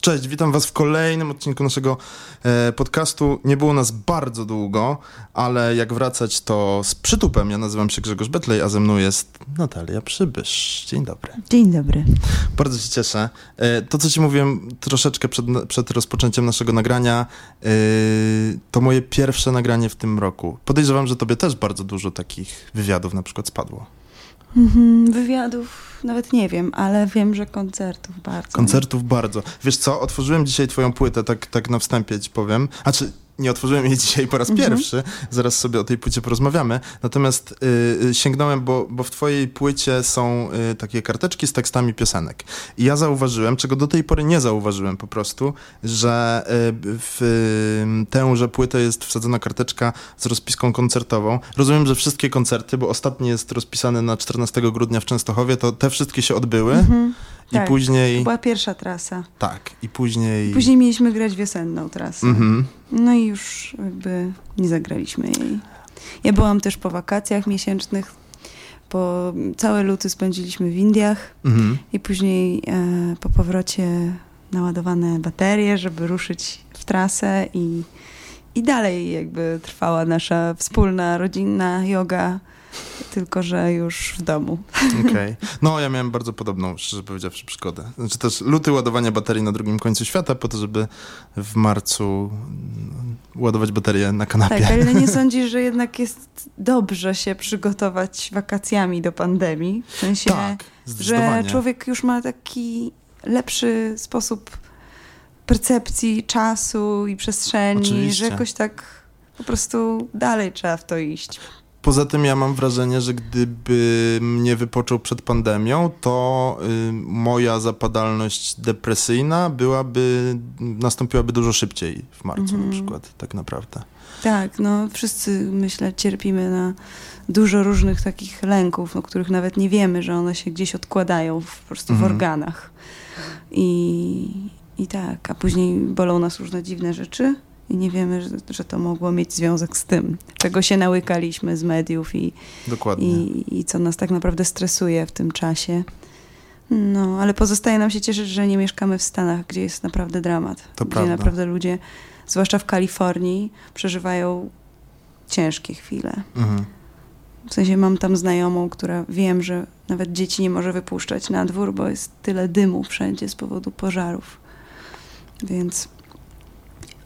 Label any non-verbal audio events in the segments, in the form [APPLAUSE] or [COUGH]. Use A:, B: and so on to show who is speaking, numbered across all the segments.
A: Cześć, witam Was w kolejnym odcinku naszego e, podcastu. Nie było nas bardzo długo, ale jak wracać to z przytupem. Ja nazywam się Grzegorz Betlej, a ze mną jest Natalia Przybysz. Dzień dobry.
B: Dzień dobry.
A: Bardzo się cieszę. E, to, co Ci mówiłem troszeczkę przed, przed rozpoczęciem naszego nagrania, e, to moje pierwsze nagranie w tym roku. Podejrzewam, że Tobie też bardzo dużo takich wywiadów na przykład spadło.
B: Mhm, wywiadów nawet nie wiem, ale wiem, że koncertów bardzo.
A: Koncertów bardzo. Wiesz co, otworzyłem dzisiaj twoją płytę, tak, tak na wstępie ci powiem. A czy nie otworzyłem jej dzisiaj po raz mhm. pierwszy, zaraz sobie o tej płycie porozmawiamy. Natomiast y, sięgnąłem, bo, bo w twojej płycie są y, takie karteczki z tekstami piosenek. I ja zauważyłem, czego do tej pory nie zauważyłem po prostu, że y, w y, tęże płytę jest wsadzona karteczka z rozpiską koncertową. Rozumiem, że wszystkie koncerty, bo ostatni jest rozpisany na 14 grudnia w Częstochowie, to te wszystkie się odbyły. Mhm. I
B: tak,
A: później.
B: To była pierwsza trasa.
A: Tak, i później.
B: Później mieliśmy grać wiosenną trasę. Mhm. No i już jakby nie zagraliśmy jej. Ja byłam też po wakacjach miesięcznych. Po całe luty spędziliśmy w Indiach mhm. i później e, po powrocie naładowane baterie, żeby ruszyć w trasę i, i dalej jakby trwała nasza wspólna, rodzinna yoga tylko że już w domu.
A: Okej. Okay. No, ja miałem bardzo podobną, szczerze powiedziawszy, przygodę. Znaczy też luty ładowania baterii na drugim końcu świata, po to, żeby w marcu ładować baterię na kanapie.
B: Tak, ale nie [LAUGHS] sądzisz, że jednak jest dobrze się przygotować wakacjami do pandemii? W sensie,
A: tak,
B: że człowiek już ma taki lepszy sposób percepcji czasu i przestrzeni, Oczywiście. że jakoś tak po prostu dalej trzeba w to iść.
A: Poza tym ja mam wrażenie, że gdyby mnie wypoczął przed pandemią, to y, moja zapadalność depresyjna byłaby, nastąpiłaby dużo szybciej w marcu mm -hmm. na mhm. przykład, tak naprawdę.
B: Tak, no wszyscy myślę cierpimy na dużo różnych takich lęków, o których nawet nie wiemy, że one się gdzieś odkładają w, po prostu mm -hmm. w mhm. organach. I, I tak, a później bolą nas różne dziwne rzeczy i nie wiemy, że, że, to mogło mieć związek z tym, czego się nałykaliśmy z mediów i, i, i co nas tak naprawdę stresuje w tym czasie. No, ale pozostaje nam się cieszyć, że nie mieszkamy w Stanach, gdzie jest naprawdę dramat.
A: To
B: gdzie
A: prawda.
B: naprawdę ludzie, zwłaszcza w Kalifornii, przeżywają ciężkie chwile. Mhm. W sensie mam tam znajomą, która wiem, że nawet dzieci nie może wypuszczać na dwór, bo jest tyle dymu wszędzie z powodu pożarów. Więc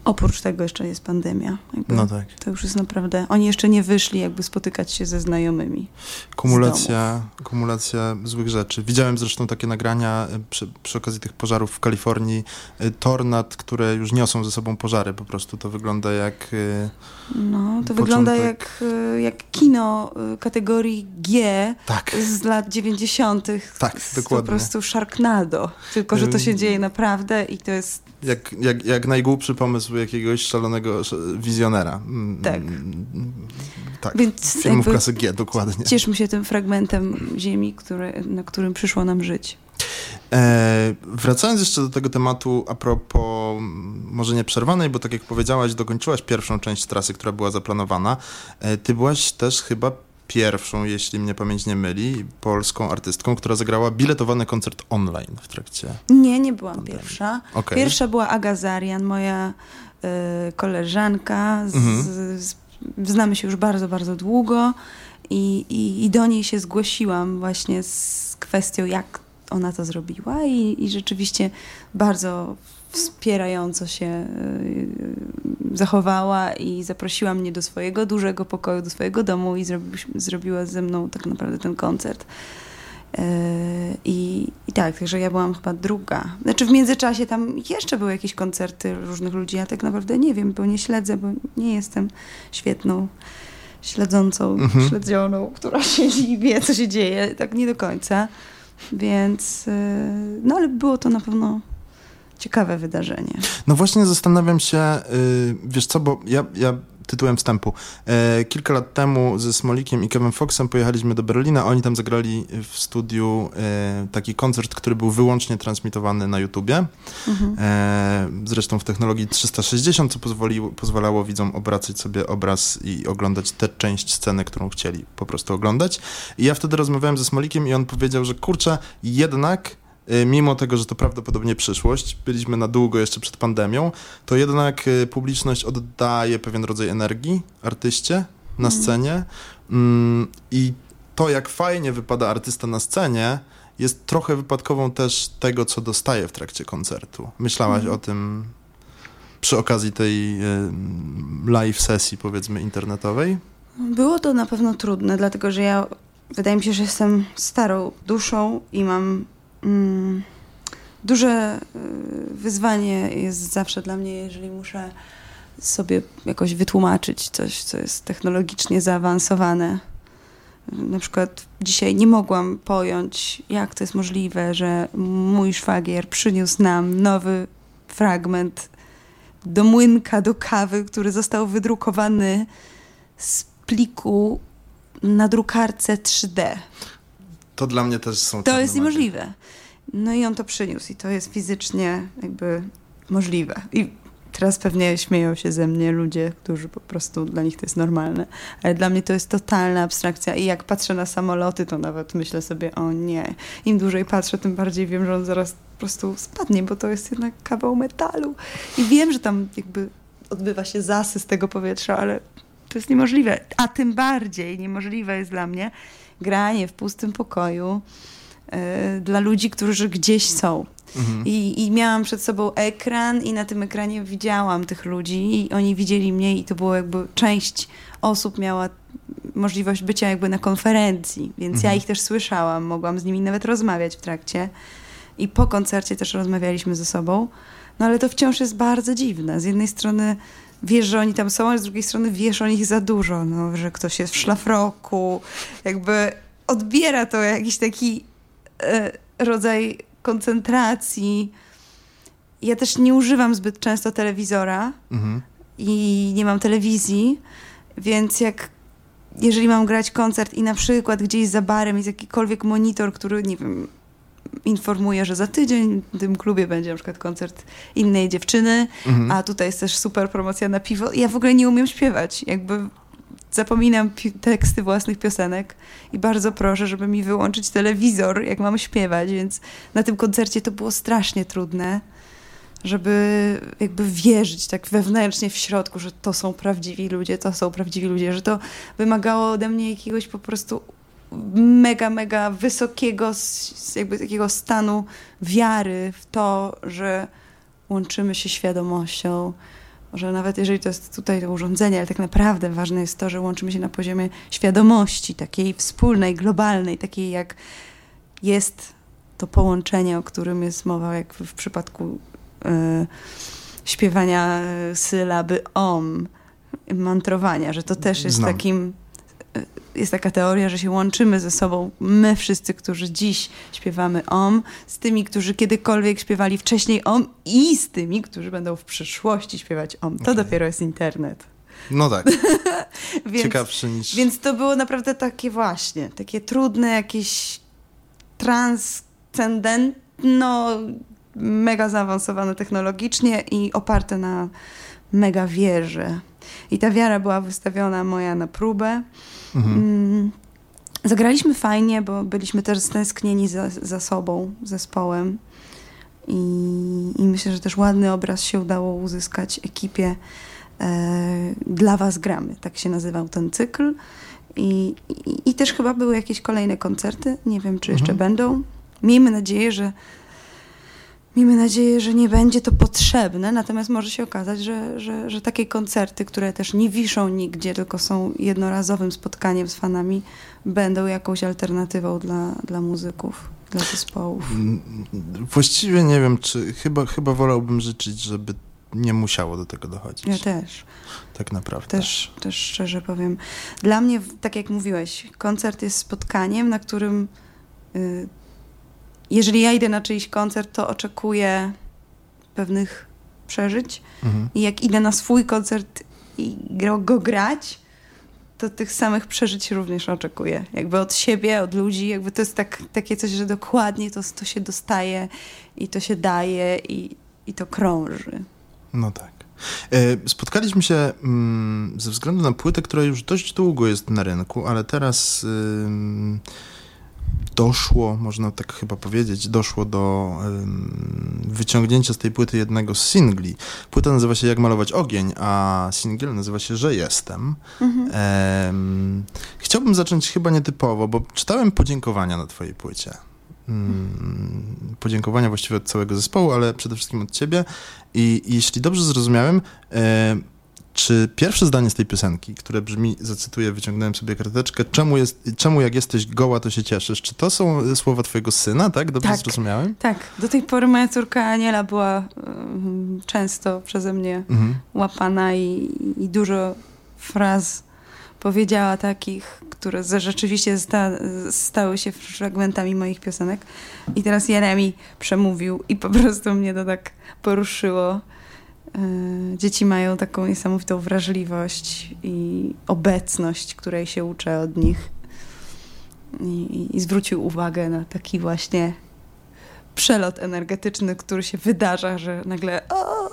B: Oprócz tego jeszcze jest pandemia.
A: Jakby no tak.
B: To już jest naprawdę... Oni jeszcze nie wyszli jakby spotykać się ze znajomymi.
A: Kumulacja, kumulacja złych rzeczy. Widziałem zresztą takie nagrania e, przy, przy okazji tych pożarów w Kalifornii. E, tornad, które już niosą ze sobą pożary. Po prostu to wygląda jak... E,
B: no, to początek. wygląda jak, jak kino kategorii G
A: tak.
B: z lat 90.
A: Tak, dokładnie.
B: Po prostu Sharknado. Tylko, że to się dzieje naprawdę i to jest...
A: Jak, jak, jak najgłupszy pomysł jakiegoś szalonego wizjonera.
B: Mm, tak.
A: Tak, Więc filmów klasy G, dokładnie.
B: Cieszmy się tym fragmentem ziemi, który, na którym przyszło nam żyć.
A: E, wracając jeszcze do tego tematu a propos może nie przerwanej, bo tak jak powiedziałaś, dokończyłaś pierwszą część trasy, która była zaplanowana. E, ty byłaś też chyba pierwszą, jeśli mnie pamięć nie myli, polską artystką, która zagrała biletowany koncert online w trakcie.
B: Nie, nie byłam pandemii. pierwsza. Okay. Pierwsza była Aga Zarian, moja y, koleżanka. Z, mhm. z, znamy się już bardzo, bardzo długo i, i, i, do niej się zgłosiłam właśnie z kwestią, jak ona to zrobiła i, i rzeczywiście bardzo wspierająco się y, zachowała i zaprosiła mnie do swojego dużego pokoju, do swojego domu i zrobiła ze mną tak naprawdę ten koncert. Y, I, I tak, także ja byłam chyba druga. Znaczy w międzyczasie tam jeszcze były jakieś koncerty różnych ludzi. Ja tak naprawdę nie wiem, bo nie śledzę, bo nie jestem świetną śledzącą, mhm. śledzioną, która siedzi [LAUGHS] i wie, co się dzieje. Tak nie do końca. Więc, y, no ale było to na pewno ciekawe wydarzenie.
A: No właśnie zastanawiam się, yy, wiesz co, bo ja, ja tytułem wstępu. E, kilka lat temu ze Smolikiem i Kevin Foxem pojechaliśmy do Berlina. Oni tam zagrali w studiu e, taki koncert, który był wyłącznie transmitowany na YouTubie. Mhm. E, zresztą w technologii 360, co pozwoliło, pozwalało widzom obracać sobie obraz i oglądać tę część sceny, którą chcieli po prostu oglądać. I ja wtedy rozmawiałem ze Smolikiem i on powiedział, że kurczę, jednak mimo tego, że to prawdopodobnie przyszłość, byliśmy na długo jeszcze przed pandemią, to jednak y, publiczność oddaje pewien rodzaj energii artyście na mhm. scenie mm, i to, jak fajnie wypada artysta na scenie, jest trochę wypadkową też tego, co dostaje w trakcie koncertu. Myślałaś mm. o tym przy okazji tej y, live sesji, powiedzmy, internetowej?
B: Było to na pewno trudne, dlatego że ja wydaje mi się, że jestem starą duszą i mam duże y, wyzwanie jest zawsze dla mnie, jeżeli muszę sobie jakoś wytłumaczyć coś, co jest technologicznie zaawansowane. Na przykład dzisiaj nie mogłam pojąć, jak to jest możliwe, że mój szwagier przyniósł nam nowy fragment do młynka do kawy, który został wydrukowany z pliku na drukarce 3D.
A: To dla mnie też są
B: To jest niemożliwe. No i on to przyniósł i to jest fizycznie jakby możliwe. I teraz pewnie śmieją się ze mnie ludzie, którzy po prostu dla nich to jest normalne. Ale dla mnie to jest totalna abstrakcja i jak patrzę na samoloty, to nawet myślę sobie, o nie. Im dłużej patrzę, tym bardziej wiem, że on zaraz po prostu spadnie, bo to jest jednak kawał metalu. I wiem, że tam jakby odbywa się zasys tego powietrza, ale to jest niemożliwe. A tym bardziej niemożliwe jest dla mnie granie w pustym pokoju yy, dla ludzi, którzy gdzieś są. Mhm. I, I miałam przed sobą ekran i na tym ekranie widziałam tych ludzi i oni widzieli mnie i to było jakby część osób miała możliwość bycia jakby na konferencji, więc mhm. ja ich też słyszałam, mogłam z nimi nawet rozmawiać w trakcie i po koncercie też rozmawialiśmy ze sobą, no ale to wciąż jest bardzo dziwne. Z jednej strony wiesz, że oni tam są, ale z drugiej strony wiesz o nich za dużo, no, że ktoś jest w szlafroku, jakby odbiera to jakiś taki e, rodzaj koncentracji. Ja też nie używam zbyt często telewizora mhm. i nie mam telewizji, więc jak jeżeli mam grać koncert i na przykład gdzieś za barem jest jakikolwiek monitor, który, nie wiem, informuje, że za tydzień w tym klubie będzie na przykład koncert innej dziewczyny, mhm. a tutaj jest też super promocja na piwo. Ja w ogóle nie umiem śpiewać. Jakby zapominam teksty własnych piosenek i bardzo proszę, żeby mi wyłączyć telewizor, jak mam śpiewać, więc na tym koncercie to było strasznie trudne, żeby jakby wierzyć tak wewnętrznie w środku, że to są prawdziwi ludzie, to są prawdziwi ludzie, że to wymagało ode mnie jakiegoś po prostu mega, mega wysokiego jakby takiego stanu wiary w to, że łączymy się świadomością, że nawet jeżeli to jest tutaj to urządzenie, ale tak naprawdę ważne jest to, że łączymy się na poziomie świadomości, takiej wspólnej, globalnej, takiej jak jest to połączenie, o którym jest mowa, jak w, przypadku y, śpiewania sylaby om, mantrowania, że to też jest Znam. takim jest taka teoria, że się łączymy ze sobą, my wszyscy, którzy dziś śpiewamy OM, z tymi, którzy kiedykolwiek śpiewali wcześniej OM i z tymi, którzy będą w przyszłości śpiewać OM. To okay. dopiero jest internet.
A: No tak. [LAUGHS] więc, Ciekawszy niż...
B: Więc to było naprawdę takie właśnie, takie trudne, jakieś transcendentno, mega zaawansowane technologicznie i oparte na mega wierze. I ta wiara była wystawiona moja na próbę. Mhm. Mm, zagraliśmy fajnie, bo byliśmy też stęsknieni za, za sobą, zespołem. I, I, myślę, że też ładny obraz się udało uzyskać ekipie. E, Dla Was gramy, tak się nazywał ten cykl. I, i, I, też chyba były jakieś kolejne koncerty. Nie wiem, czy jeszcze mhm. będą. Miejmy nadzieję, że Miejmy nadzieję, że nie będzie to potrzebne, natomiast może się okazać, że, że, że takie koncerty, które też nie wiszą nigdzie, tylko są jednorazowym spotkaniem z fanami, będą jakąś alternatywą dla, dla muzyków, dla zespołów. Mm,
A: właściwie nie wiem, czy chyba, chyba wolałbym życzyć, żeby nie musiało do tego dochodzić.
B: Ja też.
A: Tak naprawdę.
B: Też, też szczerze powiem. Dla mnie, tak jak mówiłeś, koncert jest spotkaniem, na którym. Yy, jeżeli ja idę na czyjś koncert, to oczekuję pewnych przeżyć. Mhm. I jak idę na swój koncert i go grać, to tych samych przeżyć również oczekuję. Jakby od siebie, od ludzi, jakby to jest tak, takie coś, że dokładnie to, to się dostaje i to się daje i, i to krąży.
A: No tak. E, spotkaliśmy się mm, ze względu na płytę, która już dość długo jest na rynku, ale teraz doszło, można tak chyba powiedzieć, doszło do um, wyciągnięcia z tej płyty jednego z singli. Płyta nazywa się Jak malować ogień, a singiel nazywa się Że jestem. Mhm. Um, chciałbym zacząć chyba nietypowo, bo czytałem podziękowania na twojej płycie. Um, podziękowania właściwie od całego zespołu, ale przede wszystkim od ciebie. I jeśli dobrze zrozumiałem, czy pierwsze zdanie z tej piosenki, które brzmi, zacytuję, wyciągnąłem sobie karteczkę, czemu, jest, czemu jak jesteś goła, to się cieszysz? Czy to są słowa twojego syna, tak? Dobrze tak, zrozumiałem?
B: Tak. Do tej pory moja córka Aniela była um, często przeze mnie mhm. łapana i, i, dużo fraz powiedziała takich, które rzeczywiście sta, stały się fragmentami moich piosenek. I teraz Jeremi przemówił i po prostu mnie to tak poruszyło E, dzieci mają taką niesamowitą wrażliwość i obecność, której się uczę od nich. I, i zwrócił uwagę na taki właśnie przelot energetyczny, który się wydarza, że nagle o,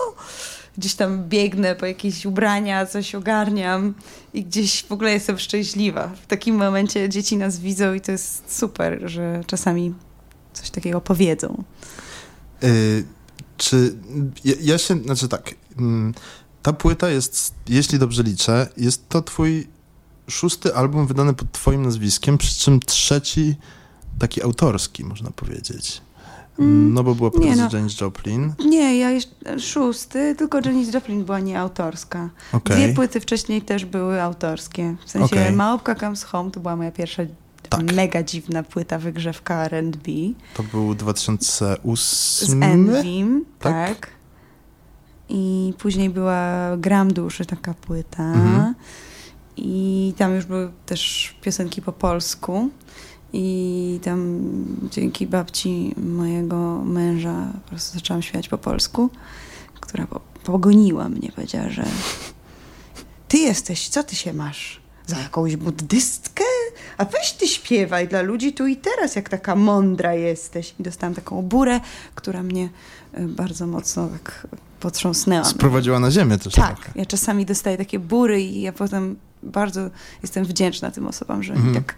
B: gdzieś tam biegnę po jakieś ubrania, coś ogarniam i gdzieś w ogóle jestem szczęśliwa. W takim momencie dzieci nas widzą i to jest super, że czasami coś takiego powiedzą.
A: Y czy ja, ja się, znaczy tak, mm, ta płyta jest, jeśli dobrze liczę, jest to twój szósty album wydany pod twoim nazwiskiem, przy czym trzeci taki autorski, można powiedzieć. Mm, no bo była po no. Janis Joplin.
B: Nie, ja jeszcze szósty, tylko Janis Joplin była nieautorska. Okay. Dwie płyty wcześniej też były autorskie. W sensie okay. Małpka Comes Home to była moja pierwsza tak. mega dziwna płyta wygrzewka R&B.
A: To był 2008?
B: Z Envim, tak. tak. I później była Gram Duszy, taka płyta. Mhm. I tam już były też piosenki po polsku. I tam dzięki babci mojego męża po prostu zaczęłam śpiewać po polsku, która pogoniła mnie, powiedziała, że ty jesteś, co ty się masz? Za jakąś buddystkę? A weź ty śpiewaj dla ludzi tu i teraz, jak taka mądra jesteś. I dostałam taką burę, która mnie e, bardzo mocno tak potrząsnęła.
A: Sprowadziła na ziemię też
B: Tak, trochę. ja czasami dostaję takie bury i ja potem bardzo jestem wdzięczna tym osobom, że mhm. tak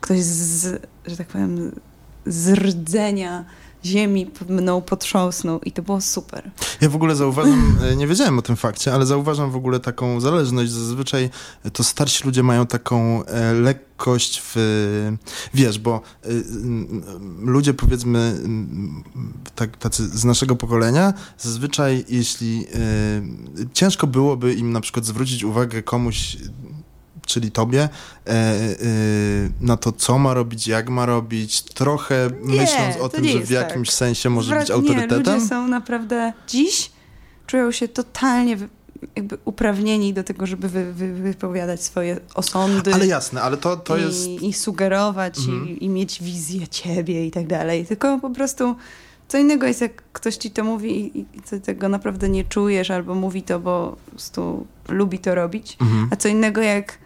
B: ktoś z, że tak powiem, z rdzenia ziemi mną potrząsnął i to było super.
A: Ja w ogóle zauważam, e, nie wiedziałem o tym fakcie, ale zauważam w ogóle taką zależność. Zazwyczaj to starsi ludzie mają taką e, lekkość w, wiesz, bo e, ludzie powiedzmy tak, tacy z naszego pokolenia, zazwyczaj jeśli ciężko byłoby im na przykład zwrócić uwagę komuś czyli tobie, e, e, na to, co ma robić, jak ma robić, trochę nie, myśląc o tym, że w jakimś tak. sensie może być autorytetem?
B: Nie, ludzie są naprawdę dziś czują się totalnie jakby uprawnieni do tego, żeby wy, wy, wypowiadać swoje osądy.
A: Ale jasne, ale to, to
B: i,
A: jest...
B: I sugerować mhm. i, i mieć wizję ciebie i tak dalej. Tylko po prostu co innego jest, jak ktoś ci to mówi i, i ty tego naprawdę nie czujesz, albo mówi to, bo po prostu lubi to robić, mhm. a co innego jak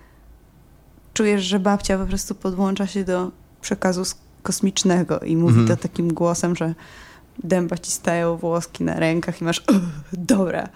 B: czujesz, że babcia po prostu podłącza się do przekazu kosmicznego i mówi mhm. to takim głosem, że dęba ci stają włoski na rękach i masz dobra,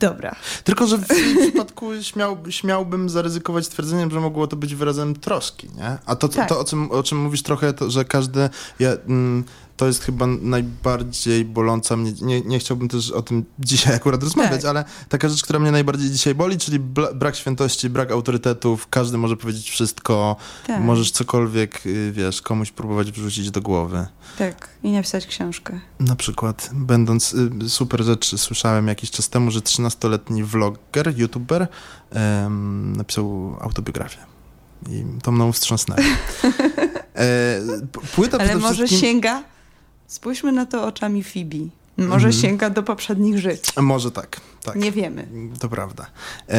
B: dobra.
A: Tylko, że w tym [LAUGHS] przypadku śmiał, śmiałbym zaryzykować twierdzeniem, że mogło to być wyrazem troski, nie? A to, tak. to o, czym, o czym mówisz trochę, to, że każdy... Ja, mm, to jest chyba najbardziej boląca mnie. Nie, nie chciałbym też o tym dzisiaj akurat rozmawiać, tak. ale taka rzecz, która mnie najbardziej dzisiaj boli, czyli brak świętości, brak autorytetów, każdy może powiedzieć wszystko, tak. możesz cokolwiek, y, wiesz, komuś próbować wrzucić do głowy.
B: Tak, i napisać książkę.
A: Na przykład, będąc, y, super rzecz, słyszałem jakiś czas temu, że 13-letni vlogger, youtuber um, napisał autobiografię. I to mną wstrząsnęło. [LAUGHS]
B: E, płyta Ale może wszystkim... sięga Spójrzmy na to oczami Fibi. Może mhm. sięga do poprzednich żyć.
A: Może tak, tak.
B: Nie wiemy.
A: To prawda. E,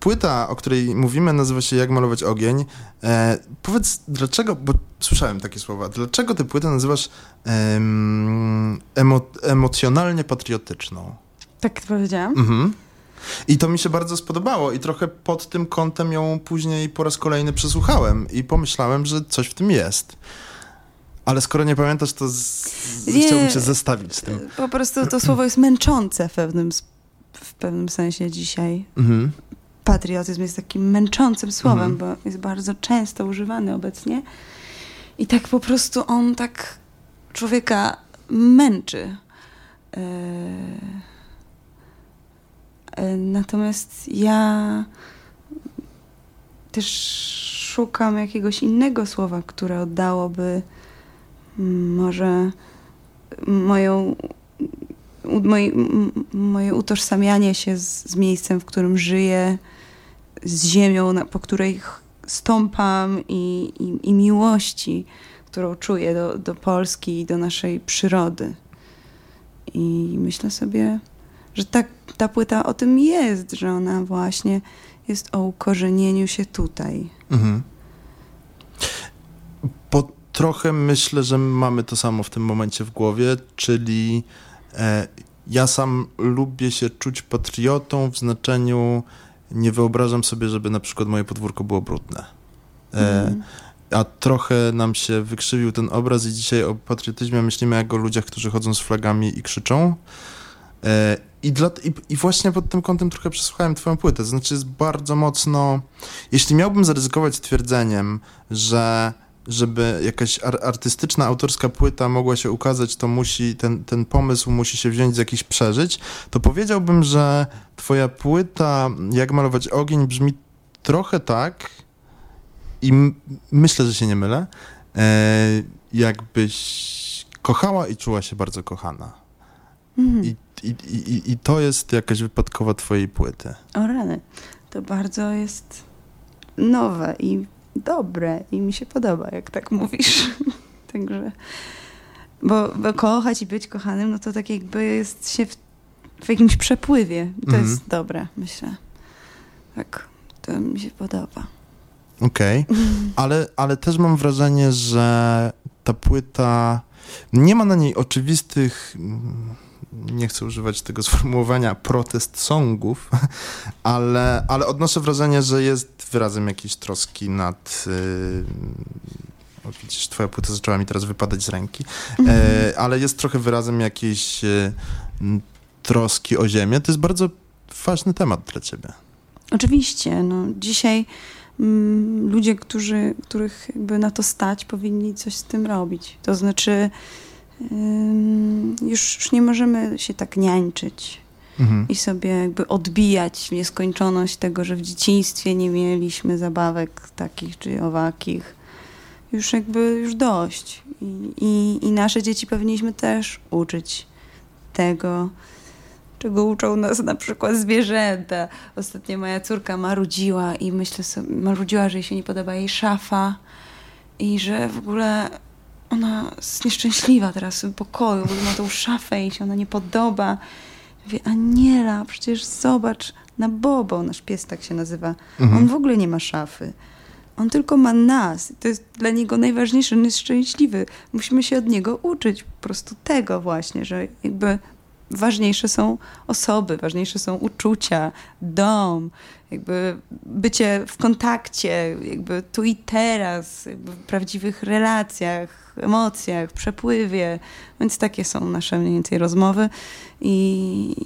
A: płyta, o której mówimy, nazywa się Jak malować ogień. E, powiedz, dlaczego, bo słyszałem takie słowa, dlaczego tę płytę nazywasz emo, emocjonalnie patriotyczną?
B: Tak powiedziałam? Mhm.
A: I to mi się bardzo spodobało i trochę pod tym kątem ją później po raz kolejny przesłuchałem i pomyślałem, że coś w tym jest. Ale skoro nie pamiętasz, to z... nie, chciałbym się zestawić z tym.
B: Po prostu to słowo jest męczące w pewnym, w pewnym sensie dzisiaj. Mhm. Patriotyzm jest takim męczącym słowem, mhm. bo jest bardzo często używany obecnie. I tak po prostu on tak człowieka męczy. E, e, natomiast ja też szukam jakiegoś innego słowa, które oddałoby może moją, moje, moje utożsamianie się z, z miejscem, w którym żyję, z ziemią, na, po której stąpam i, i, i miłości, którą czuję do, do Polski i do naszej przyrody. I myślę sobie, że ta, ta płyta o tym jest, że ona właśnie jest o ukorzenieniu się tutaj. Mhm.
A: Trochę myślę, że mamy to samo w tym momencie w głowie, czyli e, ja sam lubię się czuć patriotą w znaczeniu nie wyobrażam sobie, żeby na przykład moje podwórko było brudne. E, mm. A trochę nam się wykrzywił ten obraz i dzisiaj o patriotyzmie myślimy jak o ludziach, którzy chodzą z flagami i krzyczą. E, i, dla, i, I, właśnie pod tym kątem trochę przesłuchałem twoją płytę. Znaczy jest bardzo mocno... Jeśli miałbym zaryzykować twierdzeniem, że żeby jakaś ar artystyczna, autorska płyta mogła się ukazać, to musi, ten, ten pomysł musi się wziąć z jakichś przeżyć, to powiedziałbym, że twoja płyta Jak malować ogień brzmi trochę tak i myślę, że się nie mylę, e, jakbyś kochała i czuła się bardzo kochana. Mhm. I, i, i, I to jest jakaś wypadkowa twojej płyty.
B: O rany, to bardzo jest nowe i dobre i mi się podoba, jak tak mówisz. [LAUGHS] Także, bo, bo, kochać i być kochanym, no to tak jakby jest się w, w jakimś przepływie. To mhm. jest dobre, myślę. Tak, to mi się podoba.
A: Okej, okay. ale, ale też mam wrażenie, że ta płyta nie ma na niej oczywistych nie chcę używać tego [LAUGHS] sformułowania protest songów, [LAUGHS] ale, ale odnoszę wrażenie, że jest wyrazem jakiejś troski nad. Yy, widzisz, twoja płyta zaczęła mi teraz wypadać z ręki, e, ale jest trochę wyrazem jakiejś e, troski o ziemię. To jest bardzo ważny temat dla ciebie.
B: Oczywiście. No, dzisiaj mm, ludzie, którzy, których jakby na to stać, powinni coś z tym robić. To znaczy już nie możemy się tak niańczyć mhm. i sobie jakby odbijać w nieskończoność tego, że w dzieciństwie nie mieliśmy zabawek takich czy owakich. Już jakby już dość. I, i, i nasze dzieci powinniśmy też uczyć tego, czego uczą nas na przykład zwierzęta. Ostatnio moja córka marudziła i myślę sobie, marudziła, że jej się nie podoba jej szafa i że w ogóle ona jest nieszczęśliwa teraz w pokoju, bo ma tą szafę i się ona nie podoba. Mówię, Aniela, przecież zobacz na Bobo, nasz pies tak się nazywa. Mhm. On w ogóle nie ma szafy. On tylko ma nas. To jest dla niego najważniejsze. On jest szczęśliwy. Musimy się od niego uczyć po prostu tego właśnie, że jakby ważniejsze są osoby, ważniejsze są uczucia, dom, jakby bycie w kontakcie, jakby tu i teraz, w prawdziwych relacjach, emocjach, przepływie. Więc takie są nasze mniej więcej rozmowy i,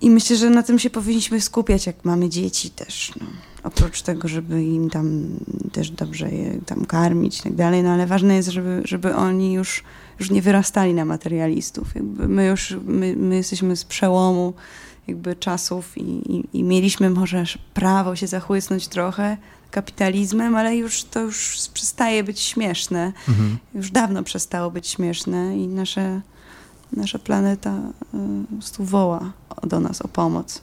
B: i myślę, że na tym się powinniśmy skupiać, jak mamy dzieci też. No. Oprócz tego, żeby im tam też dobrze je tam karmić i tak dalej, no ale ważne jest, żeby, żeby oni już, już nie wyrastali na materialistów. Jakby my już, my, my jesteśmy z przełomu jakby czasów i, i, i mieliśmy może prawo się zachłysnąć trochę kapitalizmem, ale już to już przestaje być śmieszne. Mhm. Już dawno przestało być śmieszne i nasze, nasza planeta y, po woła do nas o pomoc.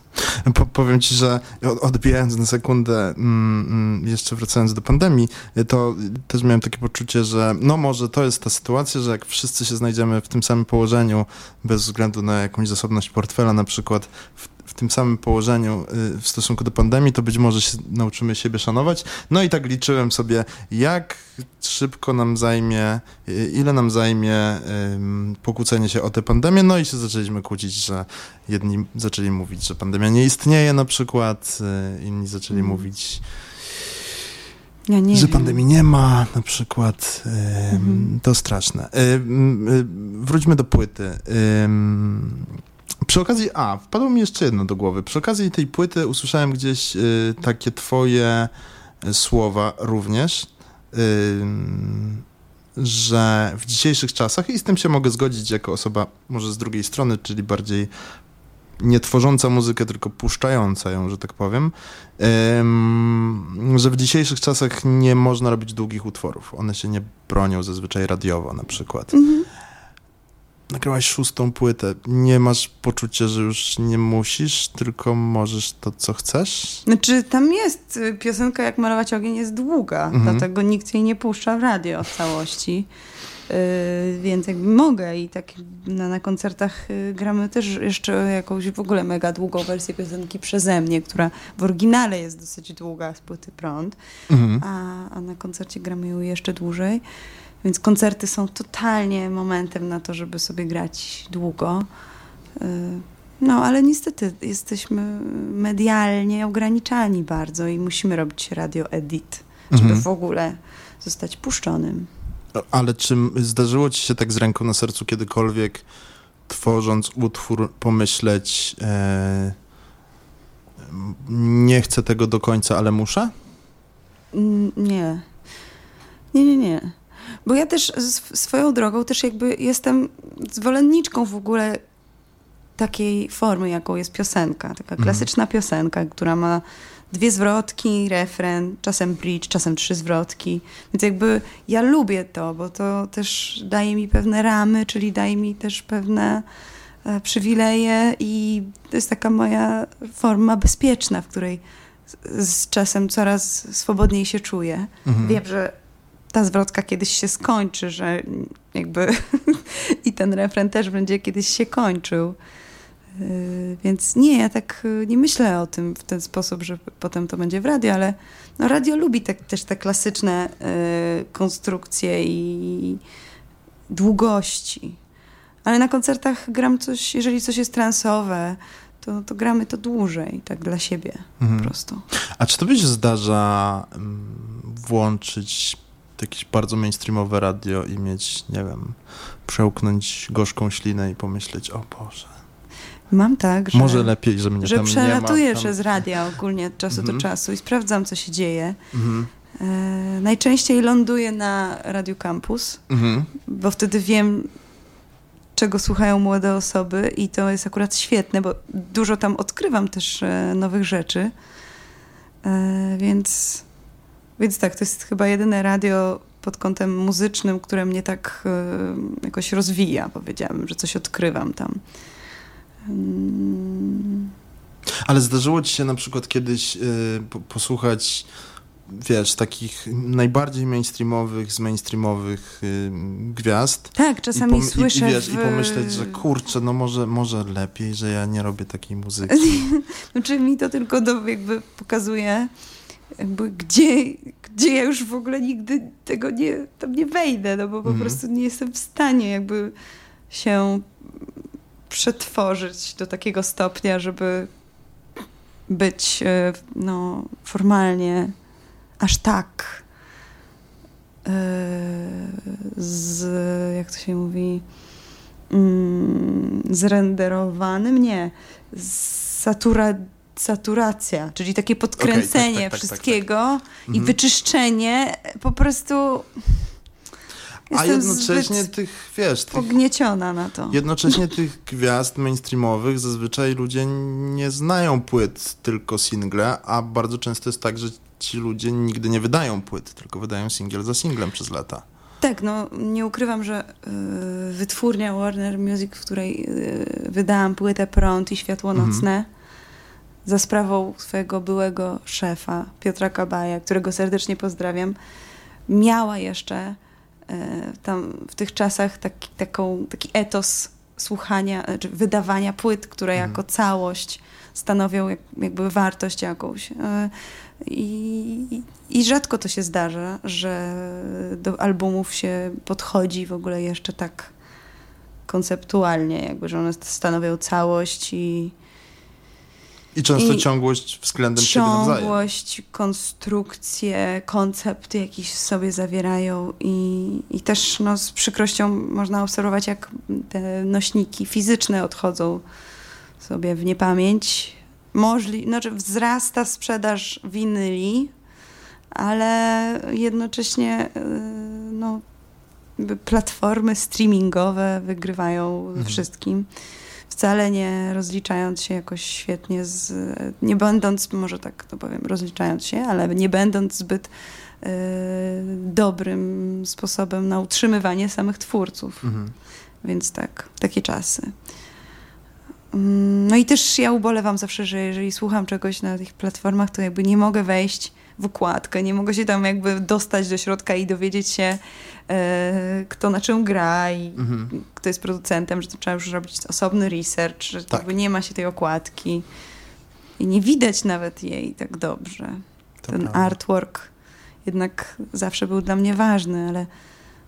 A: Po, powiem ci, że odbijając na sekundę, mm, mm, jeszcze wracając do pandemii, to też miałem takie poczucie, że no może to jest ta sytuacja, że jak wszyscy się znajdziemy w tym samym położeniu, bez względu na jakąś zasobność portfela na przykład, w w tym samym położeniu y, w stosunku do pandemii, to być może się nauczymy siebie szanować. No i tak liczyłem sobie, jak szybko nam zajmie, y, ile nam zajmie pokłócenie się o tę pandemię, no i się zaczęliśmy kłócić, że jedni zaczęli mówić, że pandemia nie istnieje na przykład, y, inni zaczęli mm. mówić ja że wiem. pandemii nie ma, na przykład. Mhm. To straszne. Wróćmy do płyty. Przy okazji, a, wpadło mi jeszcze jedno do głowy. Przy okazji tej płyty usłyszałem gdzieś y, takie twoje y, słowa również, że w dzisiejszych czasach, i z tym się mogę zgodzić jako osoba może z drugiej strony, czyli bardziej nie tworząca muzykę, tylko puszczająca ją, że tak powiem, że w dzisiejszych czasach nie można robić długich utworów. One się nie bronią zazwyczaj radiowo na przykład. Mhm. Nagrałaś szóstą płytę. Nie masz poczucia, że już nie musisz, tylko możesz to, co chcesz?
B: Znaczy, tam jest y, piosenka Jak malować ogień jest długa, mhm. dlatego nikt jej nie puszcza w radio w całości. Yy, więc jakby mogę i tak na, na koncertach yy, gramy też jeszcze jakąś w ogóle mega długą wersję piosenki przeze mnie, która w oryginale jest dosyć długa z płyty Prąd, mhm. a, a na koncercie gramy ją jeszcze dłużej. Więc koncerty są totalnie momentem na to, żeby sobie grać długo. Yy, no, ale niestety jesteśmy medialnie ograniczani bardzo i musimy robić radio edit, żeby mhm. w ogóle zostać puszczonym.
A: Ale czy zdarzyło ci się tak z ręką na sercu kiedykolwiek, tworząc utwór, pomyśleć, e, nie chcę tego do końca, ale muszę?
B: Nie. Nie, nie, nie. Bo ja też swoją drogą też jakby jestem zwolenniczką w ogóle takiej formy, jaką jest piosenka. Taka mhm. klasyczna piosenka, która ma dwie zwrotki, refren, czasem bridge, czasem trzy zwrotki. Więc jakby ja lubię to, bo to też daje mi pewne ramy, czyli daje mi też pewne e, przywileje i to jest taka moja forma bezpieczna, w której z, z czasem coraz swobodniej się czuję. Mhm. Wiem, że ta zwrotka kiedyś się skończy, że jakby [LAUGHS] i ten refren też będzie kiedyś się kończył. Yy, więc nie, ja tak yy, nie myślę o tym w ten sposób, że potem to będzie w radio, ale no radio lubi te, też te klasyczne y, konstrukcje i długości. Ale na koncertach gram coś, jeżeli coś jest transowe, to, to gramy to dłużej, tak dla siebie mhm. po prostu.
A: A czy to się zdarza mm, włączyć jakieś bardzo mainstreamowe radio i mieć, nie wiem, przełknąć gorzką ślinę i pomyśleć, o Boże,
B: Mam tak, że...
A: Może lepiej, że mnie
B: że
A: tam
B: przelatuję
A: nie ma.
B: Tam... przez radia ogólnie od czasu do mhm. czasu i sprawdzam, co się dzieje. Mhm. E, najczęściej ląduję na Radio Campus, mhm. bo wtedy wiem, czego słuchają młode osoby i to jest akurat świetne, bo dużo tam odkrywam też e, nowych rzeczy. E, więc, więc tak, to jest chyba jedyne radio pod kątem muzycznym, które mnie tak e, jakoś rozwija, powiedziałabym, że coś odkrywam tam.
A: Ale zdarzyło ci się na przykład kiedyś y, posłuchać, wiesz, takich najbardziej mainstreamowych, z mainstreamowych y, gwiazd.
B: Tak, czasami i słyszę.
A: I, i, wiesz, w... I pomyśleć, że kurczę, no może, może lepiej, że ja nie robię takiej muzyki. [LAUGHS]
B: znaczy mi to tylko do, jakby pokazuje, gdzie, gdzie ja już w ogóle nigdy tego nie, tam nie wejdę, no bo po mhm. prostu nie jestem w stanie jakby się przetworzyć do takiego stopnia, żeby być e, no, formalnie aż tak e, z, jak to się mówi, mm, zrenderowanym, nie, satura, saturacja, czyli takie podkręcenie okay, tak, tak, tak, wszystkiego tak, tak, i mhm. wyczyszczenie po prostu
A: a jednocześnie tych, wiesz... Tych,
B: pognieciona na to.
A: Jednocześnie tych gwiazd mainstreamowych zazwyczaj ludzie nie znają płyt, tylko single, a bardzo często jest tak, że ci ludzie nigdy nie wydają płyt, tylko wydają singiel za singlem przez lata.
B: Tak, no nie ukrywam, że y, wytwórnia Warner Music, w której y, wydałam płytę Prąd i Światło mhm. Nocne, mhm. Za sprawą swojego byłego szefa, Piotra Kabaja, którego serdecznie pozdrawiam, miała jeszcze E, tam w tych czasach taki, taką, taki etos słuchania, e, czy wydawania płyt, które mhm. jako całość stanowią jak, jakby wartość jakąś. E, I, I rzadko to się zdarza, że do albumów się podchodzi w ogóle jeszcze tak konceptualnie, jakby, że one stanowią całość i,
A: i często I ciągłość względem
B: ciągłość,
A: siebie
B: Ciągłość, konstrukcje, koncepty jakieś sobie zawierają i, i też no, z przykrością można obserwować, jak te nośniki fizyczne odchodzą sobie w niepamięć. Możli, znaczy wzrasta sprzedaż winyli, ale jednocześnie no, platformy streamingowe wygrywają mhm. wszystkim. Wcale nie rozliczając się jakoś świetnie z, nie będąc, może tak to powiem, rozliczając się, ale nie będąc zbyt y, dobrym sposobem na utrzymywanie samych twórców. Mhm. Więc tak, takie czasy. Mm, no i też ja ubolewam zawsze, że jeżeli słucham czegoś na tych platformach, to jakby nie mogę wejść w układkę, nie mogę się tam jakby dostać do środka i dowiedzieć się, e, kto na czym gra i mhm. kto jest producentem, że to trzeba już robić osobny research, że tak. jakby nie ma się tej okładki i nie widać nawet jej tak dobrze. To Ten prawda. artwork jednak zawsze był dla mnie ważny, ale,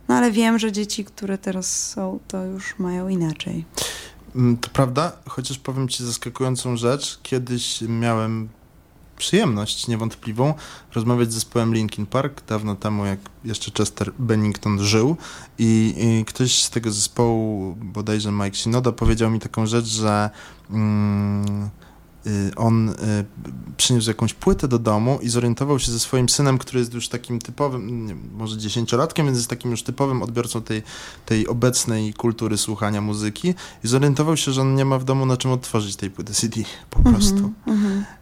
B: no ale wiem, że dzieci, które teraz są, to już mają inaczej.
A: Mm, to prawda, chociaż powiem ci zaskakującą rzecz. Kiedyś miałem przyjemność niewątpliwą rozmawiać z zespołem Linkin Park dawno temu, jak jeszcze Chester Bennington żył i, i ktoś z tego zespołu, bodajże Mike Shinoda, powiedział mi taką rzecz, że mm, y, on y, przyniósł jakąś płytę do domu i zorientował się ze swoim synem, który jest już takim typowym, nie, może dziesięciolatkiem, więc jest takim już typowym odbiorcą tej, tej obecnej kultury słuchania muzyki i zorientował się, że on nie ma w domu na czym odtworzyć tej płyty CD po mhm, prostu. Mm -hmm. Um,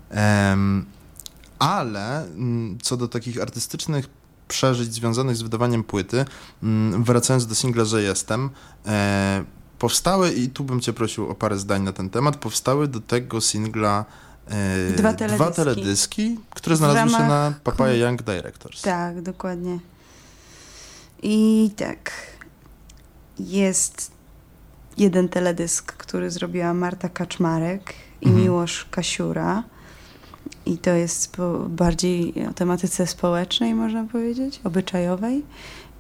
A: ale mm, co do takich artystycznych przeżyć związanych z wydawaniem płyty, mm, wracając do singla, że jestem, e, powstały, i tu bym cię prosił o parę zdań na ten temat, powstały do tego singla
B: e, dwa, teledyski.
A: dwa teledyski, które znalazły ramach... się na Papaya Young Directors.
B: Tak, dokładnie. I tak, jest jeden teledysk, który zrobiła Marta Kaczmarek i mhm. Miłosz Kasiura i to jest bardziej o tematyce społecznej, można powiedzieć, obyczajowej.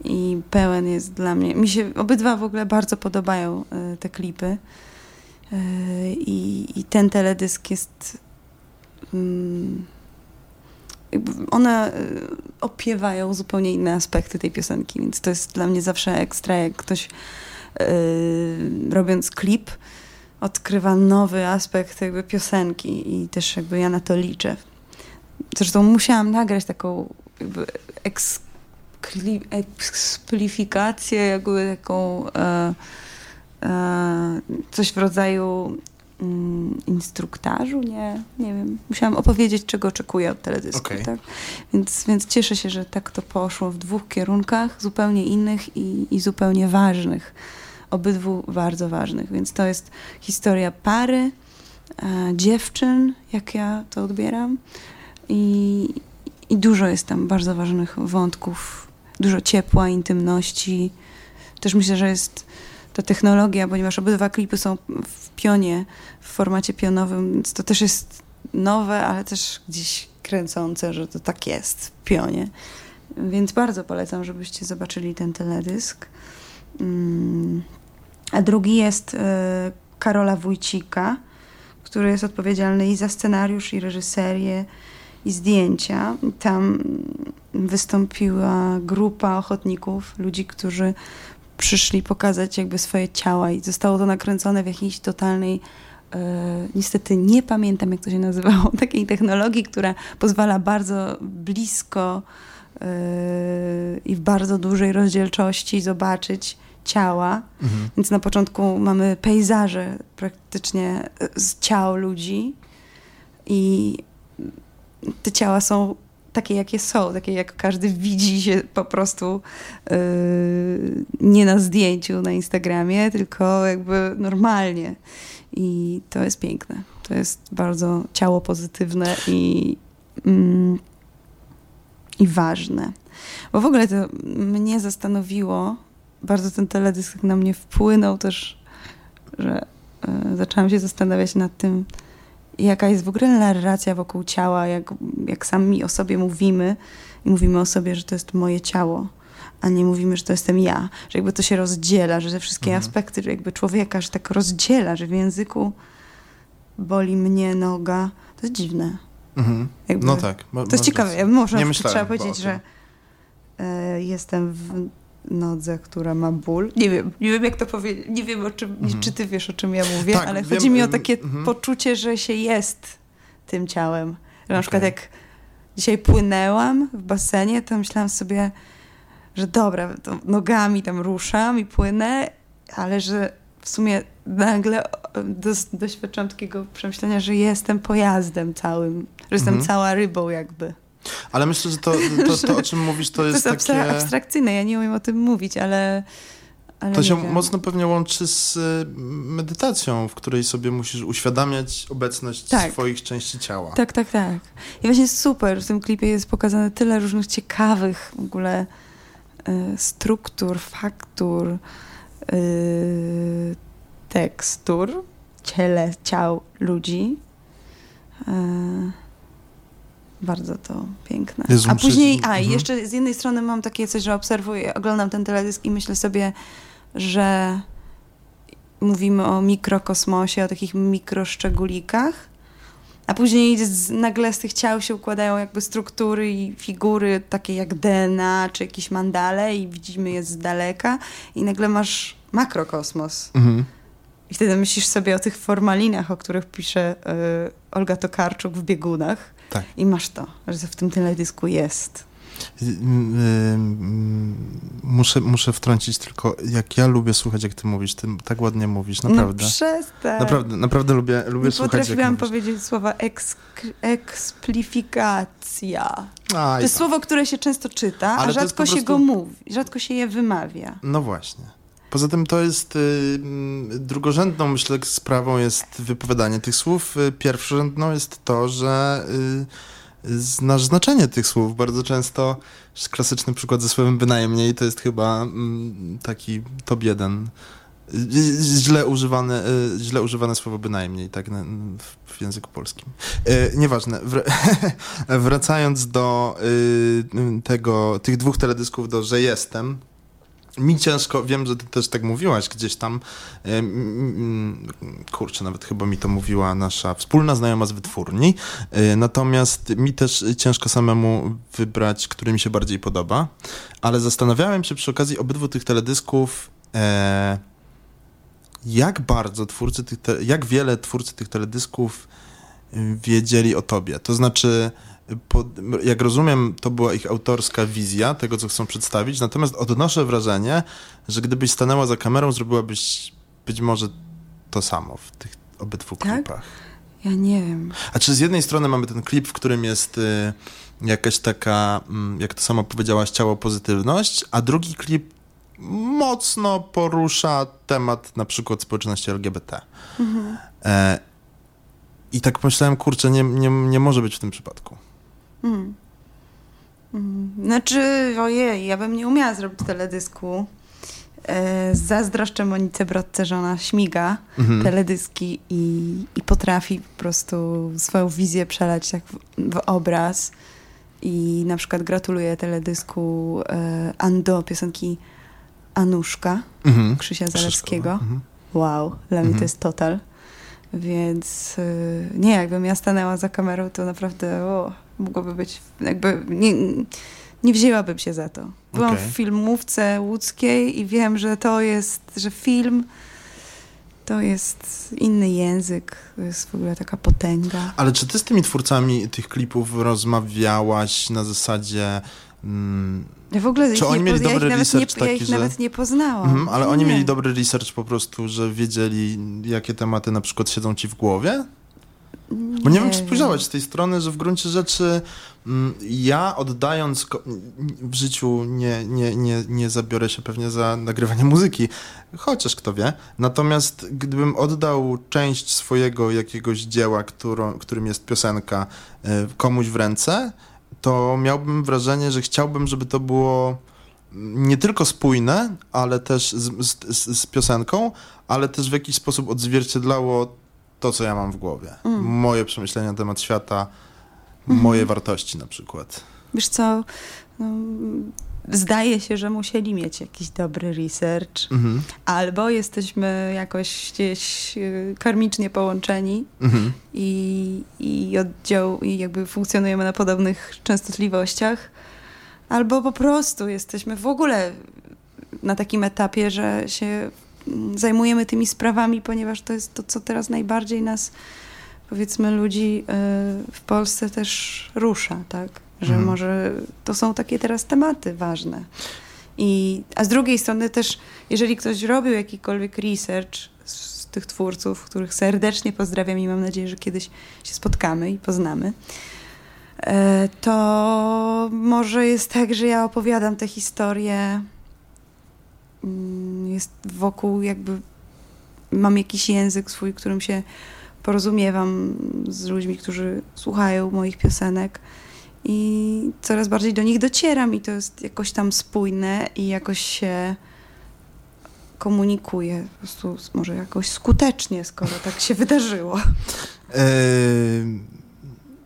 B: I pełen jest dla mnie. Mi się obydwa w ogóle bardzo podobają y, te klipy. Y, I, I, ten teledysk jest. Um, one y, opiewają zupełnie inne aspekty tej piosenki, więc to jest dla mnie zawsze ekstra, jak ktoś robiąc klip odkrywa nowy aspekt jakby piosenki i też jakby ja na to liczę. Zresztą musiałam nagrać taką jakby eksplifikację, jakby taką e, e, coś w rodzaju mm, instruktażu, nie, nie wiem. Musiałam opowiedzieć, czego oczekuję od teledysku, okay. tak? Więc, więc cieszę się, że tak to poszło w dwóch kierunkach, zupełnie innych i, i zupełnie ważnych obydwu bardzo ważnych. Więc to jest historia pary, e, dziewczyn, jak ja to odbieram. I, I dużo jest tam bardzo ważnych wątków, dużo ciepła, intymności. Też myślę, że jest ta technologia, ponieważ obydwa klipy są w pionie, w formacie pionowym, więc to też jest nowe, ale też gdzieś kręcące, że to tak jest w pionie. Więc bardzo polecam, żebyście zobaczyli ten teledysk. Mm a drugi jest e, Karola Wójcika, który jest odpowiedzialny i za scenariusz, i reżyserię, i zdjęcia. Tam wystąpiła grupa ochotników, ludzi, którzy przyszli pokazać jakby swoje ciała i zostało to nakręcone w jakiejś totalnej e, niestety nie pamiętam jak to się nazywało, [LAUGHS] takiej technologii, która pozwala bardzo blisko e, i w bardzo dużej rozdzielczości zobaczyć ciała. Mhm. Więc na początku mamy pejzaże praktycznie z ciał ludzi i te ciała są takie, jakie są, takie jak każdy widzi się po prostu yy, nie na zdjęciu na Instagramie, tylko jakby normalnie. I to jest piękne. To jest bardzo ciało pozytywne i, mm, i ważne. Bo w ogóle to mnie zastanowiło, bardzo ten teledysk na mnie wpłynął też, że y, zaczęłam się zastanawiać nad tym, jaka jest w ogóle narracja wokół ciała, jak, jak sami o sobie mówimy i mówimy o sobie, że to jest moje ciało, a nie mówimy, że to jestem ja, że jakby to się rozdziela, że te wszystkie mhm. aspekty że jakby człowieka, że tak rozdziela, że w języku boli mnie noga, to jest dziwne.
A: Mhm. no tak.
B: to jest ciekawe. Może trzeba powiedzieć, że y, jestem w nodze, która ma ból. Nie wiem, nie wiem jak to powiedzieć, nie wiem o czym, mhm. czy ty wiesz o czym ja mówię, tak, ale wiem, chodzi mi o takie mhm. poczucie, że się jest tym ciałem. Na okay. przykład jak dzisiaj płynęłam w basenie, to myślałam sobie, że dobra, nogami tam ruszam i płynę, ale że w sumie nagle dos, doświadczam takiego przemyślenia, że jestem pojazdem całym, że jestem mhm. cała rybą jakby.
A: Ale myślę, że to, to, to, o czym mówisz, to jest, to jest takie...
B: abstrakcyjne, ja nie umiem o tym mówić, ale... ale
A: to się
B: wiem.
A: mocno pewnie łączy z y, medytacją, w której sobie musisz uświadamiać obecność tak. swoich części ciała.
B: Tak, tak, tak. I właśnie super, w tym klipie jest pokazane tyle różnych ciekawych w ogóle y, struktur, faktur, y, tekstur ciele, ciał ludzi. Y, bardzo to piękne. Jezu, a później, a mhm. jeszcze z jednej strony mam takie coś, że obserwuję, oglądam ten teledysk i myślę sobie, że mówimy o mikrokosmosie, o takich mikroszczegulikach, a później z, nagle z tych ciał się układają jakby struktury i figury takie jak DNA czy jakieś mandale i widzimy je z daleka i nagle masz makrokosmos. Mhm. I wtedy myślisz sobie o tych formalinach, o których pisze y, Olga Tokarczuk w biegunach. Tak. I masz to, że w tym teledysku jest. Y, y,
A: muszę, muszę wtrącić tylko, jak ja lubię słuchać, jak ty mówisz, ty tak ładnie mówisz, naprawdę.
B: No przestań.
A: Naprawdę, naprawdę lubię, lubię Nie słuchać,
B: potrafiłam powiedzieć słowa eks, eksplifikacja. A, to jest słowo, które się często czyta, Ale a rzadko się prostu... go mówi, rzadko się je wymawia.
A: No właśnie. Poza tym to jest y, drugorzędną, myślę, sprawą jest wypowiadanie tych słów. Y, pierwszorzędną jest to, że y, znasz znaczenie tych słów. Bardzo często klasyczny przykład ze słowem bynajmniej to jest chyba y, taki top jeden. Źle używane, źle używane słowo bynajmniej, tak, w języku polskim. Nieważne. [LAUGHS] Wracając do tego, tych dwóch teledysków, do Że jestem, mi ciężko, wiem, że ty też tak mówiłaś gdzieś tam, kurczę, nawet chyba mi to mówiła nasza wspólna znajoma z wytwórni, e, natomiast mi też ciężko samemu wybrać, który mi się bardziej podoba, ale zastanawiałem się przy okazji obydwu tych teledysków, e, jak bardzo twórcy tych, jak wiele twórcy tych teledysków wiedzieli o tobie, to znaczy jak rozumiem, to była ich autorska wizja tego, co chcą przedstawić, natomiast odnoszę wrażenie, że gdybyś stanęła za kamerą, zrobiłabyś być może to samo w tych obydwu tak? klipach.
B: Ja nie wiem.
A: A czy z jednej strony mamy ten klip, w którym jest y, jakaś taka, y, jak to sama powiedziałaś, ciało pozytywność, a drugi klip mocno porusza temat na przykład społeczności LGBT. Mhm. E, I tak pomyślałem, kurczę, nie, nie, nie może być w tym przypadku. Mm.
B: Mm. Znaczy, ojej, ja bym nie umiała zrobić teledysku. E, zazdroszczę Monice Brodce, że ona śmiga mhm. teledyski i, i potrafi po prostu swoją wizję przelać tak w, w obraz. I na przykład gratuluję teledysku e, Ando, piosenki Anuszka, mhm. Krzysia Zalewskiego. Mhm. Wow, dla mnie to jest total. Więc y, nie, jakbym ja stanęła za kamerą, to naprawdę o, mogłoby być, jakby nie, nie wzięłabym się za to. Byłam okay. w filmówce łódzkiej i wiem, że to jest, że film to jest inny język, to jest w ogóle taka potęga.
A: Ale czy ty z tymi twórcami tych klipów rozmawiałaś na zasadzie... Mm,
B: ja w ogóle czy oni mieli dobry research nie, taki, ja ich że... nawet nie poznałam. Mhm,
A: ale oni nie. mieli dobry research po prostu, że wiedzieli, jakie tematy na przykład siedzą ci w głowie? Bo nie, wiem, czy spojrzałaś z tej strony, że w gruncie rzeczy mm, ja oddając w życiu nie, nie, nie, nie zabiorę się pewnie za nagrywanie muzyki, chociaż kto wie. Natomiast gdybym oddał część swojego jakiegoś dzieła, którą, którym jest piosenka, e, komuś w ręce, to miałbym wrażenie, że chciałbym, żeby to było nie tylko spójne, ale też z, z, z piosenką, ale też w jakiś sposób odzwierciedlało to, co ja mam w głowie. Mm. Moje przemyślenia na temat świata, mm. moje wartości na przykład.
B: Wiesz co, no, zdaje się, że musieli mieć jakiś dobry research, mm -hmm. albo jesteśmy jakoś gdzieś y, karmicznie połączeni mm -hmm. i, i oddział, i jakby funkcjonujemy na podobnych częstotliwościach, albo po prostu jesteśmy w ogóle na takim etapie, że się zajmujemy tymi sprawami, ponieważ to jest to, co teraz najbardziej nas, powiedzmy, ludzi e, w Polsce też rusza, tak? że mhm. może to są takie teraz tematy ważne. I, a z drugiej strony też, jeżeli ktoś robił jakikolwiek research z tych twórców, których serdecznie pozdrawiam i mam nadzieję, że kiedyś się spotkamy i poznamy, e, to może jest tak, że ja opowiadam tę historię mm, jest wokół jakby mam jakiś język swój, którym się porozumiewam z ludźmi, którzy słuchają moich piosenek i coraz bardziej do nich docieram i to jest jakoś tam spójne i jakoś się komunikuje, po prostu może jakoś skutecznie, skoro tak się wydarzyło. E,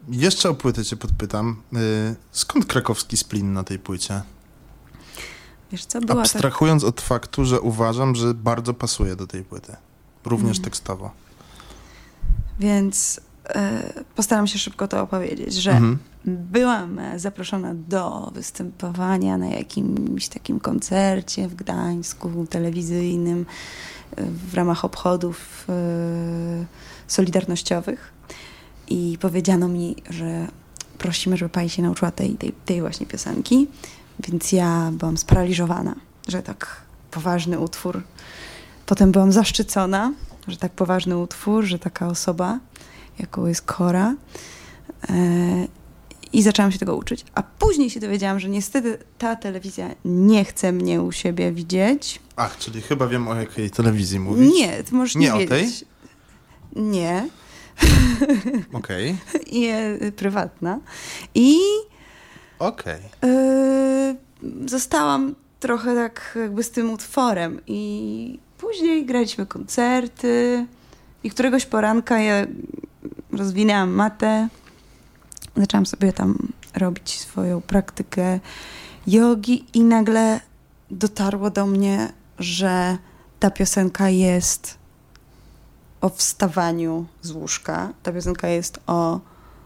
A: jeszcze o płytę cię podpytam. E, skąd krakowski splin na tej płycie?
B: Wiesz co, była
A: Abstrahując tak... od faktu, że uważam, że bardzo pasuje do tej płyty. Również mm. tekstowo.
B: Więc e, postaram się szybko to opowiedzieć, że mhm. byłam zaproszona do występowania na jakimś takim koncercie w Gdańsku telewizyjnym w ramach obchodów e, solidarnościowych i powiedziano mi, że prosimy, żeby pani się nauczyła tej, tej, tej właśnie piosenki, więc ja byłam sparaliżowana, że tak poważny utwór. Potem byłam zaszczycona, że tak poważny utwór, że taka osoba jaką jest Kora. E, I zaczęłam się tego uczyć. A później się dowiedziałam, że niestety ta telewizja nie chce mnie u siebie widzieć.
A: Ach, czyli chyba wiem o jakiej telewizji mówisz.
B: Nie, ty możesz nie, nie o tej? Nie.
A: Okej. [LAUGHS]
B: Okay. Nie, prywatna. I...
A: Okej. Okay.
B: Zostałam trochę tak jakby z tym utworem i później graliśmy koncerty i któregoś poranka ja rozwinęłam matę, zaczęłam sobie tam robić swoją praktykę jogi i nagle dotarło do mnie, że ta piosenka jest o wstawaniu z łóżka. Ta piosenka jest o.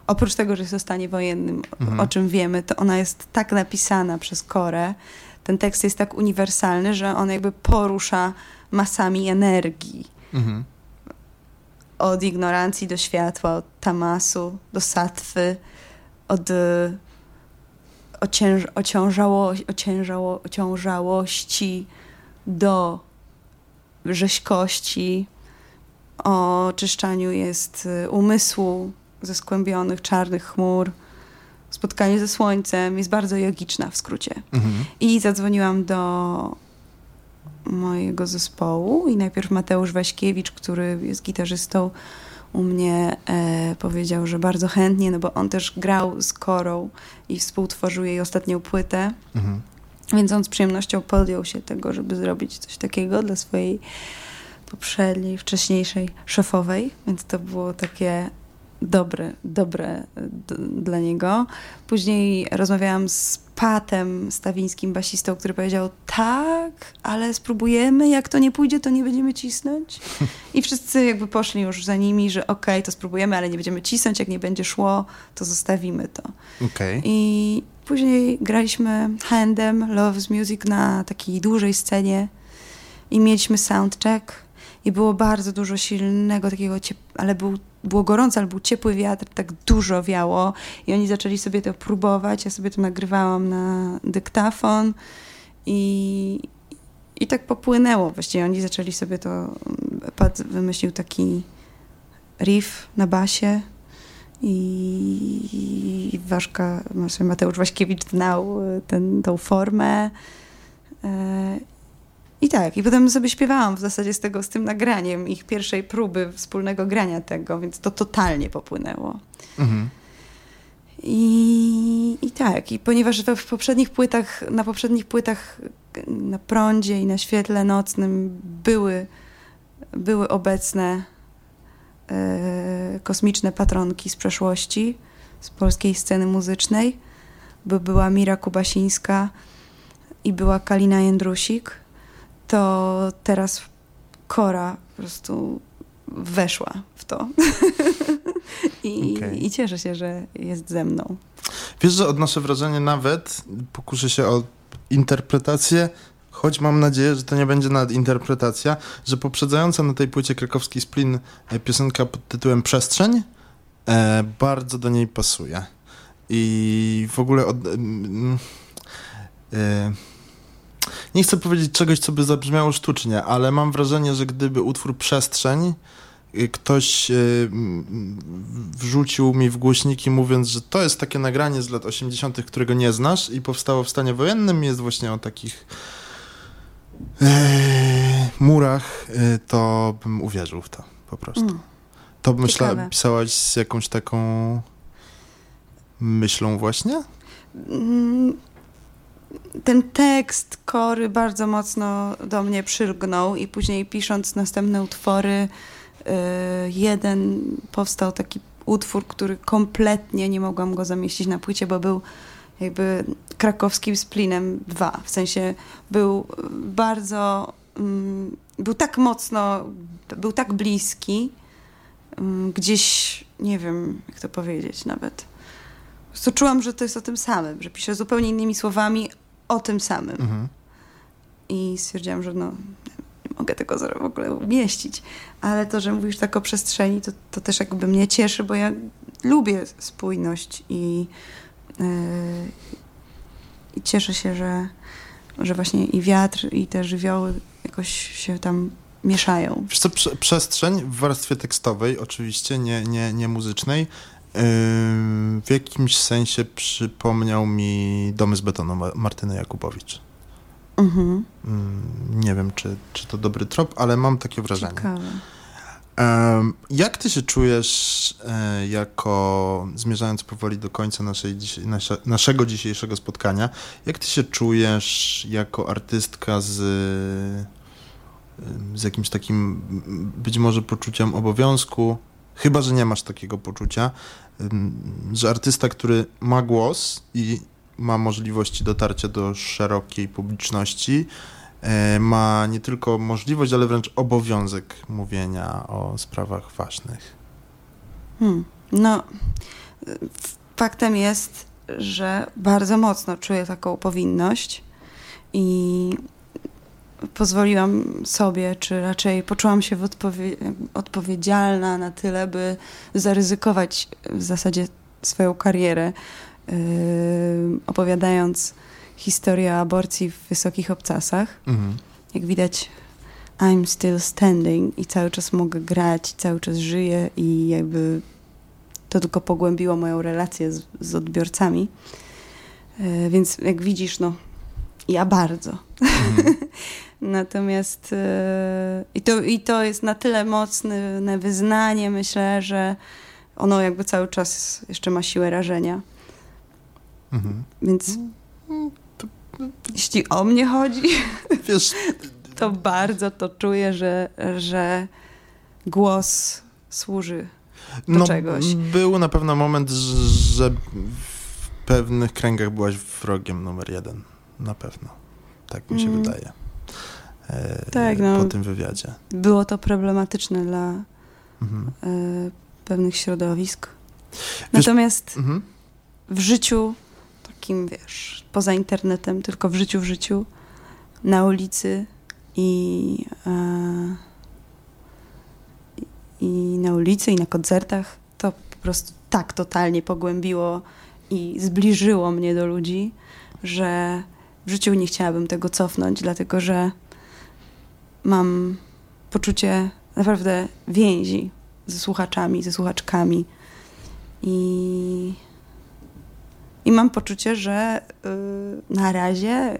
B: Oprócz tego, że jest o stanie wojennym, mhm. o czym wiemy, to ona jest tak napisana przez Korę. Ten tekst jest tak uniwersalny, że on jakby porusza masami energii. Mhm od ignorancji do światła, od tamasu do satwy, od y, ocięż, ociążało, ociężało, ociążałości do rzeźkości. O czyszczaniu jest y, umysłu ze skłębionych, czarnych chmur. Spotkanie ze słońcem jest bardzo jogiczna w skrócie. Mhm. I zadzwoniłam do mojego zespołu i najpierw Mateusz Waśkiewicz, który jest gitarzystą u mnie, e, powiedział, że bardzo chętnie, no bo on też grał z Korą i współtworzył jej ostatnią płytę. Mhm. Więc on z przyjemnością podjął się tego, żeby zrobić coś takiego dla swojej poprzedniej, wcześniejszej szefowej, więc to było takie dobre, dobre dla niego. Później rozmawiałam z Patem Stawińskim, basistą, który powiedział tak, ale spróbujemy, jak to nie pójdzie, to nie będziemy cisnąć. [LAUGHS] I wszyscy jakby poszli już za nimi, że okej, okay, to spróbujemy, ale nie będziemy cisnąć, jak nie będzie szło, to zostawimy to.
A: Okay.
B: I później graliśmy handem Love's Music na takiej dużej scenie i mieliśmy soundcheck i było bardzo dużo silnego takiego, ale był było gorąco, ale był ciepły wiatr, tak dużo wiało i oni zaczęli sobie to próbować. Ja sobie to nagrywałam na dyktafon i, i tak popłynęło. Właściwie oni zaczęli sobie to, Pat wymyślił taki riff na basie i Waszka, Mateusz Waśkiewicz znał ten, tą formę e, i tak, i potem sobie śpiewałam w zasadzie z tego, z tym nagraniem ich pierwszej próby wspólnego grania tego, więc to totalnie popłynęło. Mhm. I, I tak, i ponieważ w poprzednich płytach, na poprzednich płytach na prądzie i na świetle nocnym były, były obecne e, kosmiczne patronki z przeszłości, z polskiej sceny muzycznej, bo była Mira Kubasińska i była Kalina Jędrusik, to teraz Kora po prostu weszła w to. [LAUGHS] I, okay. I cieszę się, że jest ze mną.
A: Wiesz, że odnoszę wrażenie nawet, pokuszę się o interpretację, choć mam nadzieję, że to nie będzie nawet interpretacja, że poprzedzająca na tej płycie krakowski splin e, piosenka pod tytułem Przestrzeń e, bardzo do niej pasuje. I w ogóle od, e, nie chcę powiedzieć czegoś, co by zabrzmiało sztucznie, ale mam wrażenie, że gdyby utwór Przestrzeń y, ktoś y, wrzucił mi w głośniki mówiąc, że to jest takie nagranie z lat 80., którego nie znasz i powstało w stanie wojennym, jest właśnie o takich e, murach, y, to bym uwierzył w to po prostu. Mm. To myślę, pisałaś z jakąś taką myślą właśnie?
B: Ten tekst Kory bardzo mocno do mnie przylgnął i później pisząc następne utwory, y, jeden powstał taki utwór, który kompletnie nie mogłam go zamieścić na płycie, bo był jakby krakowskim splinem dwa. W sensie był bardzo, mm, był tak mocno, był tak bliski, mm, gdzieś, nie wiem jak to powiedzieć nawet prostu czułam, że to jest o tym samym, że piszę zupełnie innymi słowami o tym samym. Mhm. I stwierdziłam, że no, nie mogę tego w ogóle umieścić. Ale to, że mówisz tak o przestrzeni, to, to też jakby mnie cieszy, bo ja lubię spójność i, yy, i cieszę się, że, że właśnie i wiatr, i te żywioły jakoś się tam mieszają.
A: Wiesz co, przestrzeń w warstwie tekstowej, oczywiście, nie, nie, nie muzycznej, w jakimś sensie przypomniał mi Domy z betonu Martyny Jakubowicz. Mhm. Nie wiem, czy, czy to dobry trop, ale mam takie wrażenie. Ciekawe. Jak ty się czujesz e, jako, zmierzając powoli do końca naszej, naszego dzisiejszego spotkania, jak ty się czujesz jako artystka z, z jakimś takim być może poczuciem obowiązku, chyba, że nie masz takiego poczucia, że artysta, który ma głos i ma możliwości dotarcia do szerokiej publiczności, e, ma nie tylko możliwość, ale wręcz obowiązek mówienia o sprawach ważnych.
B: Hmm. No, faktem jest, że bardzo mocno czuję taką powinność i pozwoliłam sobie, czy raczej poczułam się odpowie odpowiedzialna na tyle, by zaryzykować w zasadzie swoją karierę, yy, opowiadając historię aborcji w wysokich obcasach. Mhm. Jak widać, I'm still standing i cały czas mogę grać, cały czas żyję i jakby to tylko pogłębiło moją relację z, z odbiorcami. Yy, więc jak widzisz, no ja bardzo. Mhm. [LAUGHS] Natomiast yy, i, to, i to jest na tyle mocne wyznanie, myślę, że ono jakby cały czas jeszcze ma siłę rażenia. Mhm. Więc jeśli o mnie chodzi, [LAUGHS] Wiesz, to bardzo to czuję, że, że głos służy do no, czegoś.
A: Był na pewno moment, że w pewnych kręgach byłaś wrogiem numer jeden. Na pewno. Tak mi się mm. wydaje. E, tak, no, po tym wywiadzie.
B: Było to problematyczne dla mhm. e, pewnych środowisk. Natomiast mhm. w życiu takim, wiesz, poza internetem, tylko w życiu, w życiu, na ulicy i, e, i na ulicy i na koncertach, to po prostu tak totalnie pogłębiło i zbliżyło mnie do ludzi, że w życiu nie chciałabym tego cofnąć, dlatego że mam poczucie naprawdę więzi ze słuchaczami, ze słuchaczkami. I, i mam poczucie, że y, na razie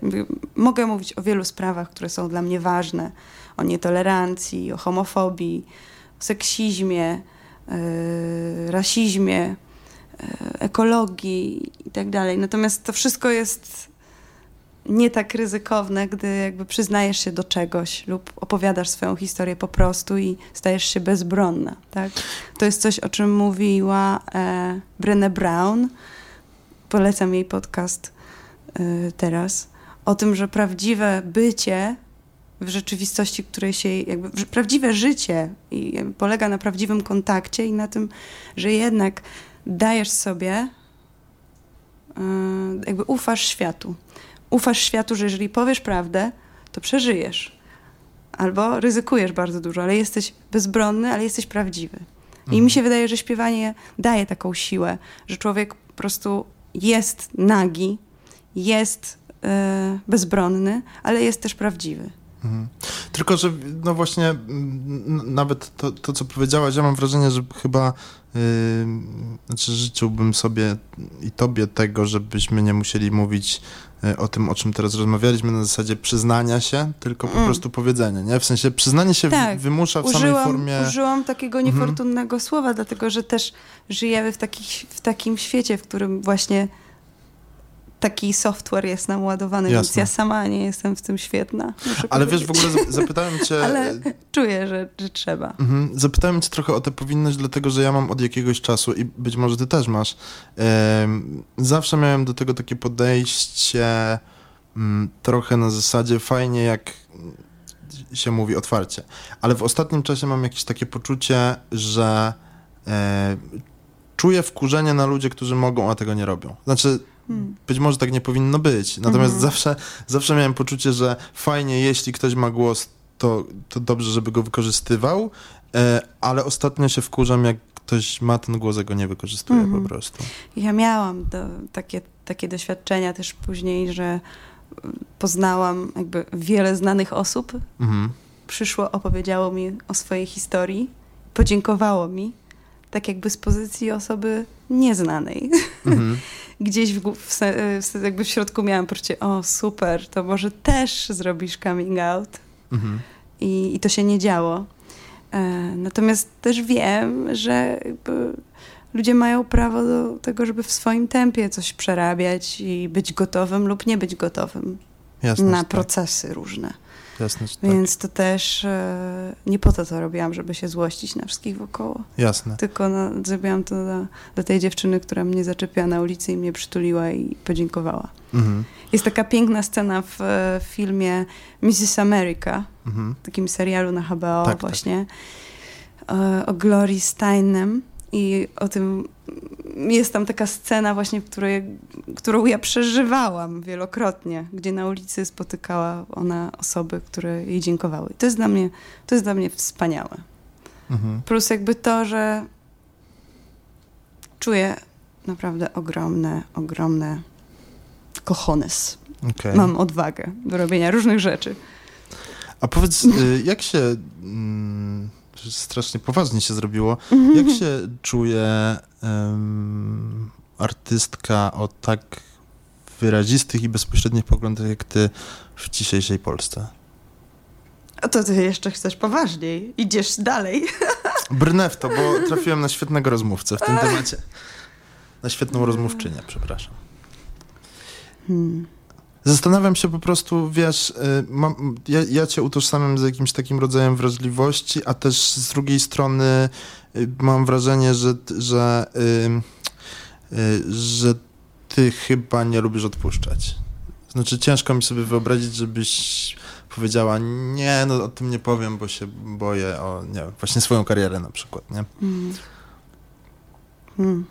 B: mogę mówić o wielu sprawach, które są dla mnie ważne. O nietolerancji, o homofobii, o seksizmie, y, rasizmie, y, ekologii i tak. Natomiast to wszystko jest nie tak ryzykowne, gdy jakby przyznajesz się do czegoś lub opowiadasz swoją historię po prostu i stajesz się bezbronna, tak? To jest coś, o czym mówiła e, Brown. Polecam jej podcast e, teraz. O tym, że prawdziwe bycie w rzeczywistości, której się jakby, prawdziwe życie i polega na prawdziwym kontakcie i na tym, że jednak dajesz sobie, e, jakby ufasz światu ufasz światu, że jeżeli powiesz prawdę, to przeżyjesz. Albo ryzykujesz bardzo dużo, ale jesteś bezbronny, ale jesteś prawdziwy. I mhm. mi się wydaje, że śpiewanie daje taką siłę, że człowiek po prostu jest nagi, jest e, bezbronny, ale jest też prawdziwy. Mhm.
A: Tylko, że no właśnie nawet to, to, co powiedziałaś, ja mam wrażenie, że chyba yy, znaczy życzyłbym sobie i tobie tego, żebyśmy nie musieli mówić yy, o tym, o czym teraz rozmawialiśmy, na zasadzie przyznania się, tylko po mm. prostu powiedzenia, nie? W sensie przyznanie się tak. wymusza w użyłam, samej formie...
B: Użyłam takiego mhm. niefortunnego mhm. słowa, dlatego, że też żyjemy w, takich, w takim świecie, w którym właśnie taki software jest nam ładowany, Jasne. więc ja sama nie jestem w tym świetna.
A: Ale powiedzieć. wiesz, w ogóle zapytałem cię... [LAUGHS]
B: Ale czuję, że, że trzeba.
A: Mhm. Zapytałem cię trochę o tę powinność, dlatego że ja mam od jakiegoś czasu i być może ty też masz. zawsze miałem do tego takie podejście mm, trochę na zasadzie fajnie jak się mówi otwarcie. Ale w ostatnim czasie mam jakieś takie poczucie, że e, czuję wkurzenie na ludzie, którzy mogą, a tego nie robią. Znaczy Hmm. Być może tak nie powinno być. Natomiast mhm. zawsze, zawsze miałem poczucie, że fajnie, jeśli ktoś ma głos, to, to dobrze, żeby go wykorzystywał, e, ale ostatnio się wkurzam, jak ktoś ma ten głos, a go nie wykorzystuje mhm. po prostu.
B: Ja miałam do, takie, takie doświadczenia też później, że poznałam jakby wiele znanych osób. Mhm. Przyszło, opowiedziało mi o swojej historii, podziękowało mi, tak jakby z pozycji osoby nieznanej. Mhm. [LAUGHS] Gdzieś w, w, w, jakby w środku miałam poczucie, o super, to może też zrobisz coming out. Mhm. I, I to się nie działo. E, natomiast też wiem, że ludzie mają prawo do tego, żeby w swoim tempie coś przerabiać i być gotowym lub nie być gotowym Jasne, na tak. procesy różne. Jasne, tak. Więc to też e, nie po to to robiłam, żeby się złościć na wszystkich wokoło.
A: Jasne.
B: Tylko no, zrobiłam to do, tej dziewczyny, która mnie zaczepiła na ulicy i mnie przytuliła i podziękowała. Mhm. Jest taka piękna scena w, w filmie Mrs. America, mhm. takim serialu na HBO tak, tak. właśnie, tak. O, o Glory Steinem i o tym jest tam taka scena właśnie, której, którą ja przeżywałam wielokrotnie, gdzie na ulicy spotykała ona osoby, które jej dziękowały. To jest dla mnie, to jest dla mnie wspaniałe. Mhm. Plus jakby to, że czuję naprawdę ogromne, ogromne kochones. Okay. Mam odwagę do robienia różnych rzeczy.
A: A powiedz, y, jak się... Strasznie poważnie się zrobiło. Mhm. Jak się czuje um, artystka o tak wyrazistych i bezpośrednich poglądach jak ty w dzisiejszej Polsce?
B: A to ty jeszcze chcesz poważniej. Idziesz dalej. [LAUGHS]
A: Brnę w to, bo trafiłem na świetnego rozmówcę w tym temacie. Na świetną rozmówczynię, przepraszam. Hmm. Zastanawiam się po prostu, wiesz, y, mam, ja, ja cię utożsamiam z jakimś takim rodzajem wrażliwości, a też z drugiej strony y, mam wrażenie, że, że, y, że ty chyba nie lubisz odpuszczać. Znaczy ciężko mi sobie wyobrazić, żebyś powiedziała, nie, no o tym nie powiem, bo się boję o, nie wiem, właśnie swoją karierę na przykład, nie? Mm.
B: Mm.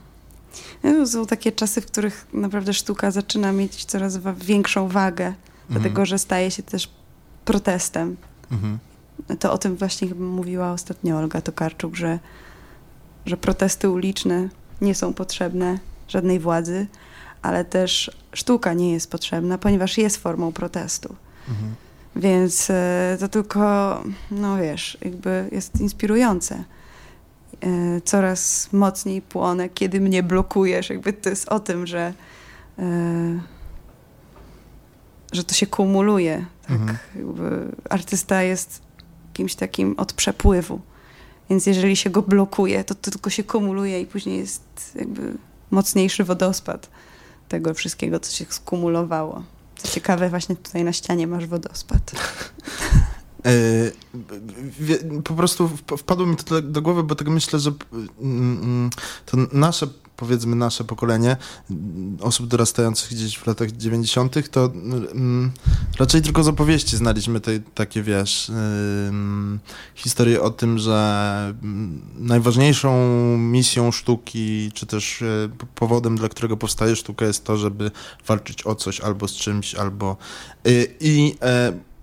B: No, są takie czasy, w których naprawdę sztuka zaczyna mieć coraz większą wagę, mhm. dlatego że staje się też protestem. Mhm. To o tym właśnie mówiła ostatnio Olga Tokarczuk, że, że protesty uliczne nie są potrzebne żadnej władzy, ale też sztuka nie jest potrzebna, ponieważ jest formą protestu. Mhm. Więc e, to tylko, no wiesz, jakby jest inspirujące. E, coraz mocniej płonę, kiedy mnie blokujesz. Jakby to jest o tym, że, e, że to się kumuluje. Tak? Mhm. artysta jest kimś takim od przepływu. Więc jeżeli się go blokuje, to, to tylko się kumuluje i później jest jakby mocniejszy wodospad tego wszystkiego, co się skumulowało. Co ciekawe, właśnie tutaj na ścianie masz wodospad. [LAUGHS]
A: E, po prostu wpadło mi to do głowy, bo tak myślę, że mm, mm, to nasze, powiedzmy nasze pokolenie osób dorastających gdzieś w latach 90., to mm, raczej tylko z opowieści znaliśmy te, takie, wiesz, historie o tym, że najważniejszą misją sztuki, czy też e, powodem, dla którego powstaje sztuka jest to, żeby walczyć o coś albo z czymś, albo... E, I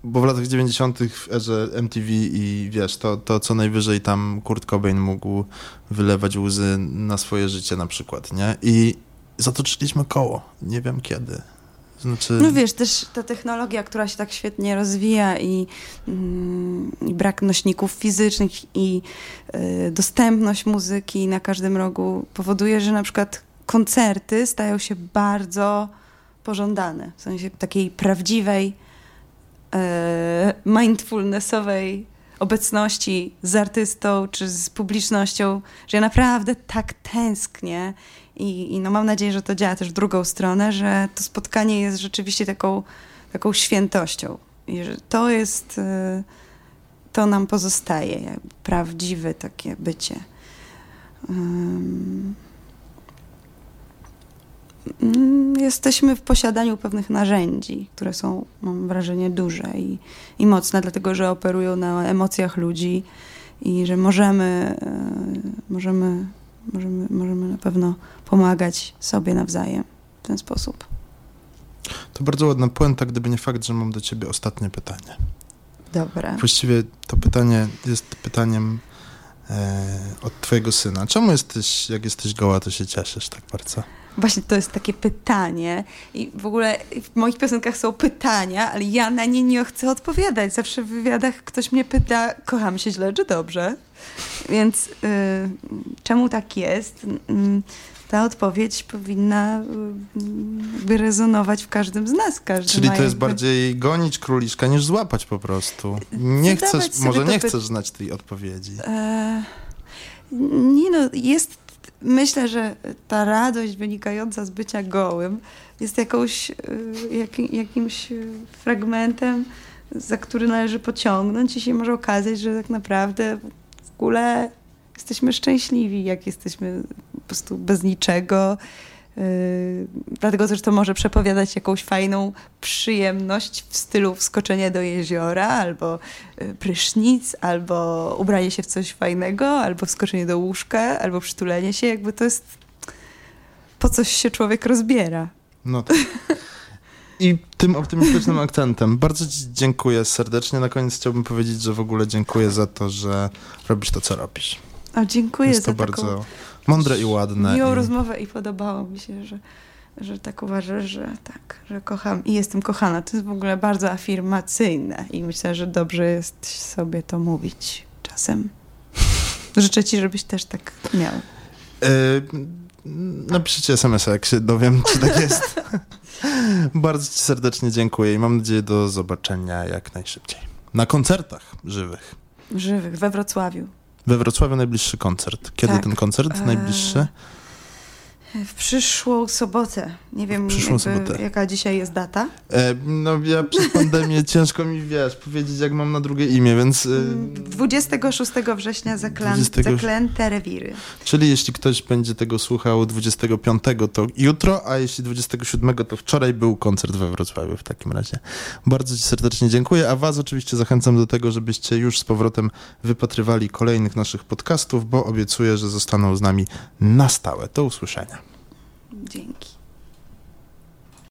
A: bo w latach 90. w erze MTV i wiesz, to, to co najwyżej tam Kurt Cobain mógł wylewać łzy na swoje życie na przykład, nie? I zatoczyliśmy koło. Nie wiem kiedy.
B: Znaczy... No wiesz, też ta technologia, która się tak świetnie rozwija i, mm, i brak nośników fizycznych i y, dostępność muzyki na każdym rogu powoduje, że na przykład koncerty stają się bardzo pożądane. W sensie takiej prawdziwej, mindfulnessowej obecności z artystą czy z publicznością, że ja naprawdę tak tęsknię i, i no mam nadzieję, że to działa też w drugą stronę, że to spotkanie jest rzeczywiście taką, taką świętością i że to jest, y, to nam pozostaje, prawdziwe takie bycie. Um, jesteśmy w posiadaniu pewnych narzędzi, które są, mam wrażenie, duże i, i mocne, dlatego że operują na emocjach ludzi i że możemy, y, możemy możemy, możemy na pewno pomagać sobie nawzajem w ten sposób.
A: To bardzo ładna puenta, gdyby nie fakt, że mam do ciebie ostatnie pytanie.
B: Dobra.
A: Właściwie to pytanie jest pytaniem e, od twojego syna. Czemu jesteś, jak jesteś goła, to się cieszysz tak bardzo?
B: Właśnie to jest takie pytanie i w ogóle w moich piosenkach są pytania, ale ja na nie nie chcę odpowiadać. Zawsze w wywiadach ktoś mnie pyta, kocham się źle czy dobrze? Więc y, czemu tak jest? Y, ta odpowiedź powinna y, rezonować w każdym z nas. Każdy
A: Czyli to jest jakby... bardziej gonić króliczka niż złapać po prostu. Nie chcesz, może nie chcesz znać tej odpowiedzi. E,
B: nie no, jest myślę, że ta radość wynikająca z bycia gołym jest jakąś, y, jak, jakimś fragmentem, za który należy pociągnąć i się może okazać, że tak naprawdę w ogóle jesteśmy szczęśliwi, jak jesteśmy po prostu bez niczego, dlatego też to może przepowiadać jakąś fajną przyjemność w stylu wskoczenia do jeziora, albo yy, prysznic, albo ubranie się w coś fajnego, albo wskoczenie do łóżka, albo przytulenie się. Jakby to jest po coś się człowiek rozbiera.
A: No tak. I tym optymistycznym akcentem bardzo Ci dziękuję serdecznie. Na koniec chciałbym powiedzieć, że w ogóle dziękuję za to, że robisz to, co robisz.
B: A dziękuję
A: Jest
B: to
A: za bardzo taką Mądre i ładne.
B: Miłą i... rozmowę i podobało mi się, że, że tak uważasz, że tak, że kocham i jestem kochana. To jest w ogóle bardzo afirmacyjne i myślę, że dobrze jest sobie to mówić czasem. [LAUGHS] Życzę ci, żebyś też tak miał. E,
A: napiszcie SMS-a, jak się dowiem, czy tak jest. [LAUGHS] bardzo ci serdecznie dziękuję i mam nadzieję do zobaczenia jak najszybciej. Na koncertach żywych.
B: Żywych, we Wrocławiu.
A: We Wrocławiu najbliższy koncert. Kiedy tak. ten koncert e, najbliższy?
B: W przyszłą sobotę. Nie wiem,
A: przyszłą sobotę.
B: jaka dzisiaj jest data.
A: E, no ja przez pandemię [LAUGHS] ciężko mi, wiesz, powiedzieć jak mam na drugie imię, więc... E,
B: 26 września zaklę... 20... zaklęte rewiry.
A: Czyli jeśli ktoś będzie tego słuchał 25 to jutro, a jeśli 27 to wczoraj był koncert we Wrocławiu w takim razie. Bardzo ci serdecznie dziękuję, a was oczywiście zachęcam do tego, żebyście już z powrotem wypatrywali kolejnych naszych podcastów, bo obiecuję, że zostaną z nami na stałe. Do usłyszenia.
B: Dzięki.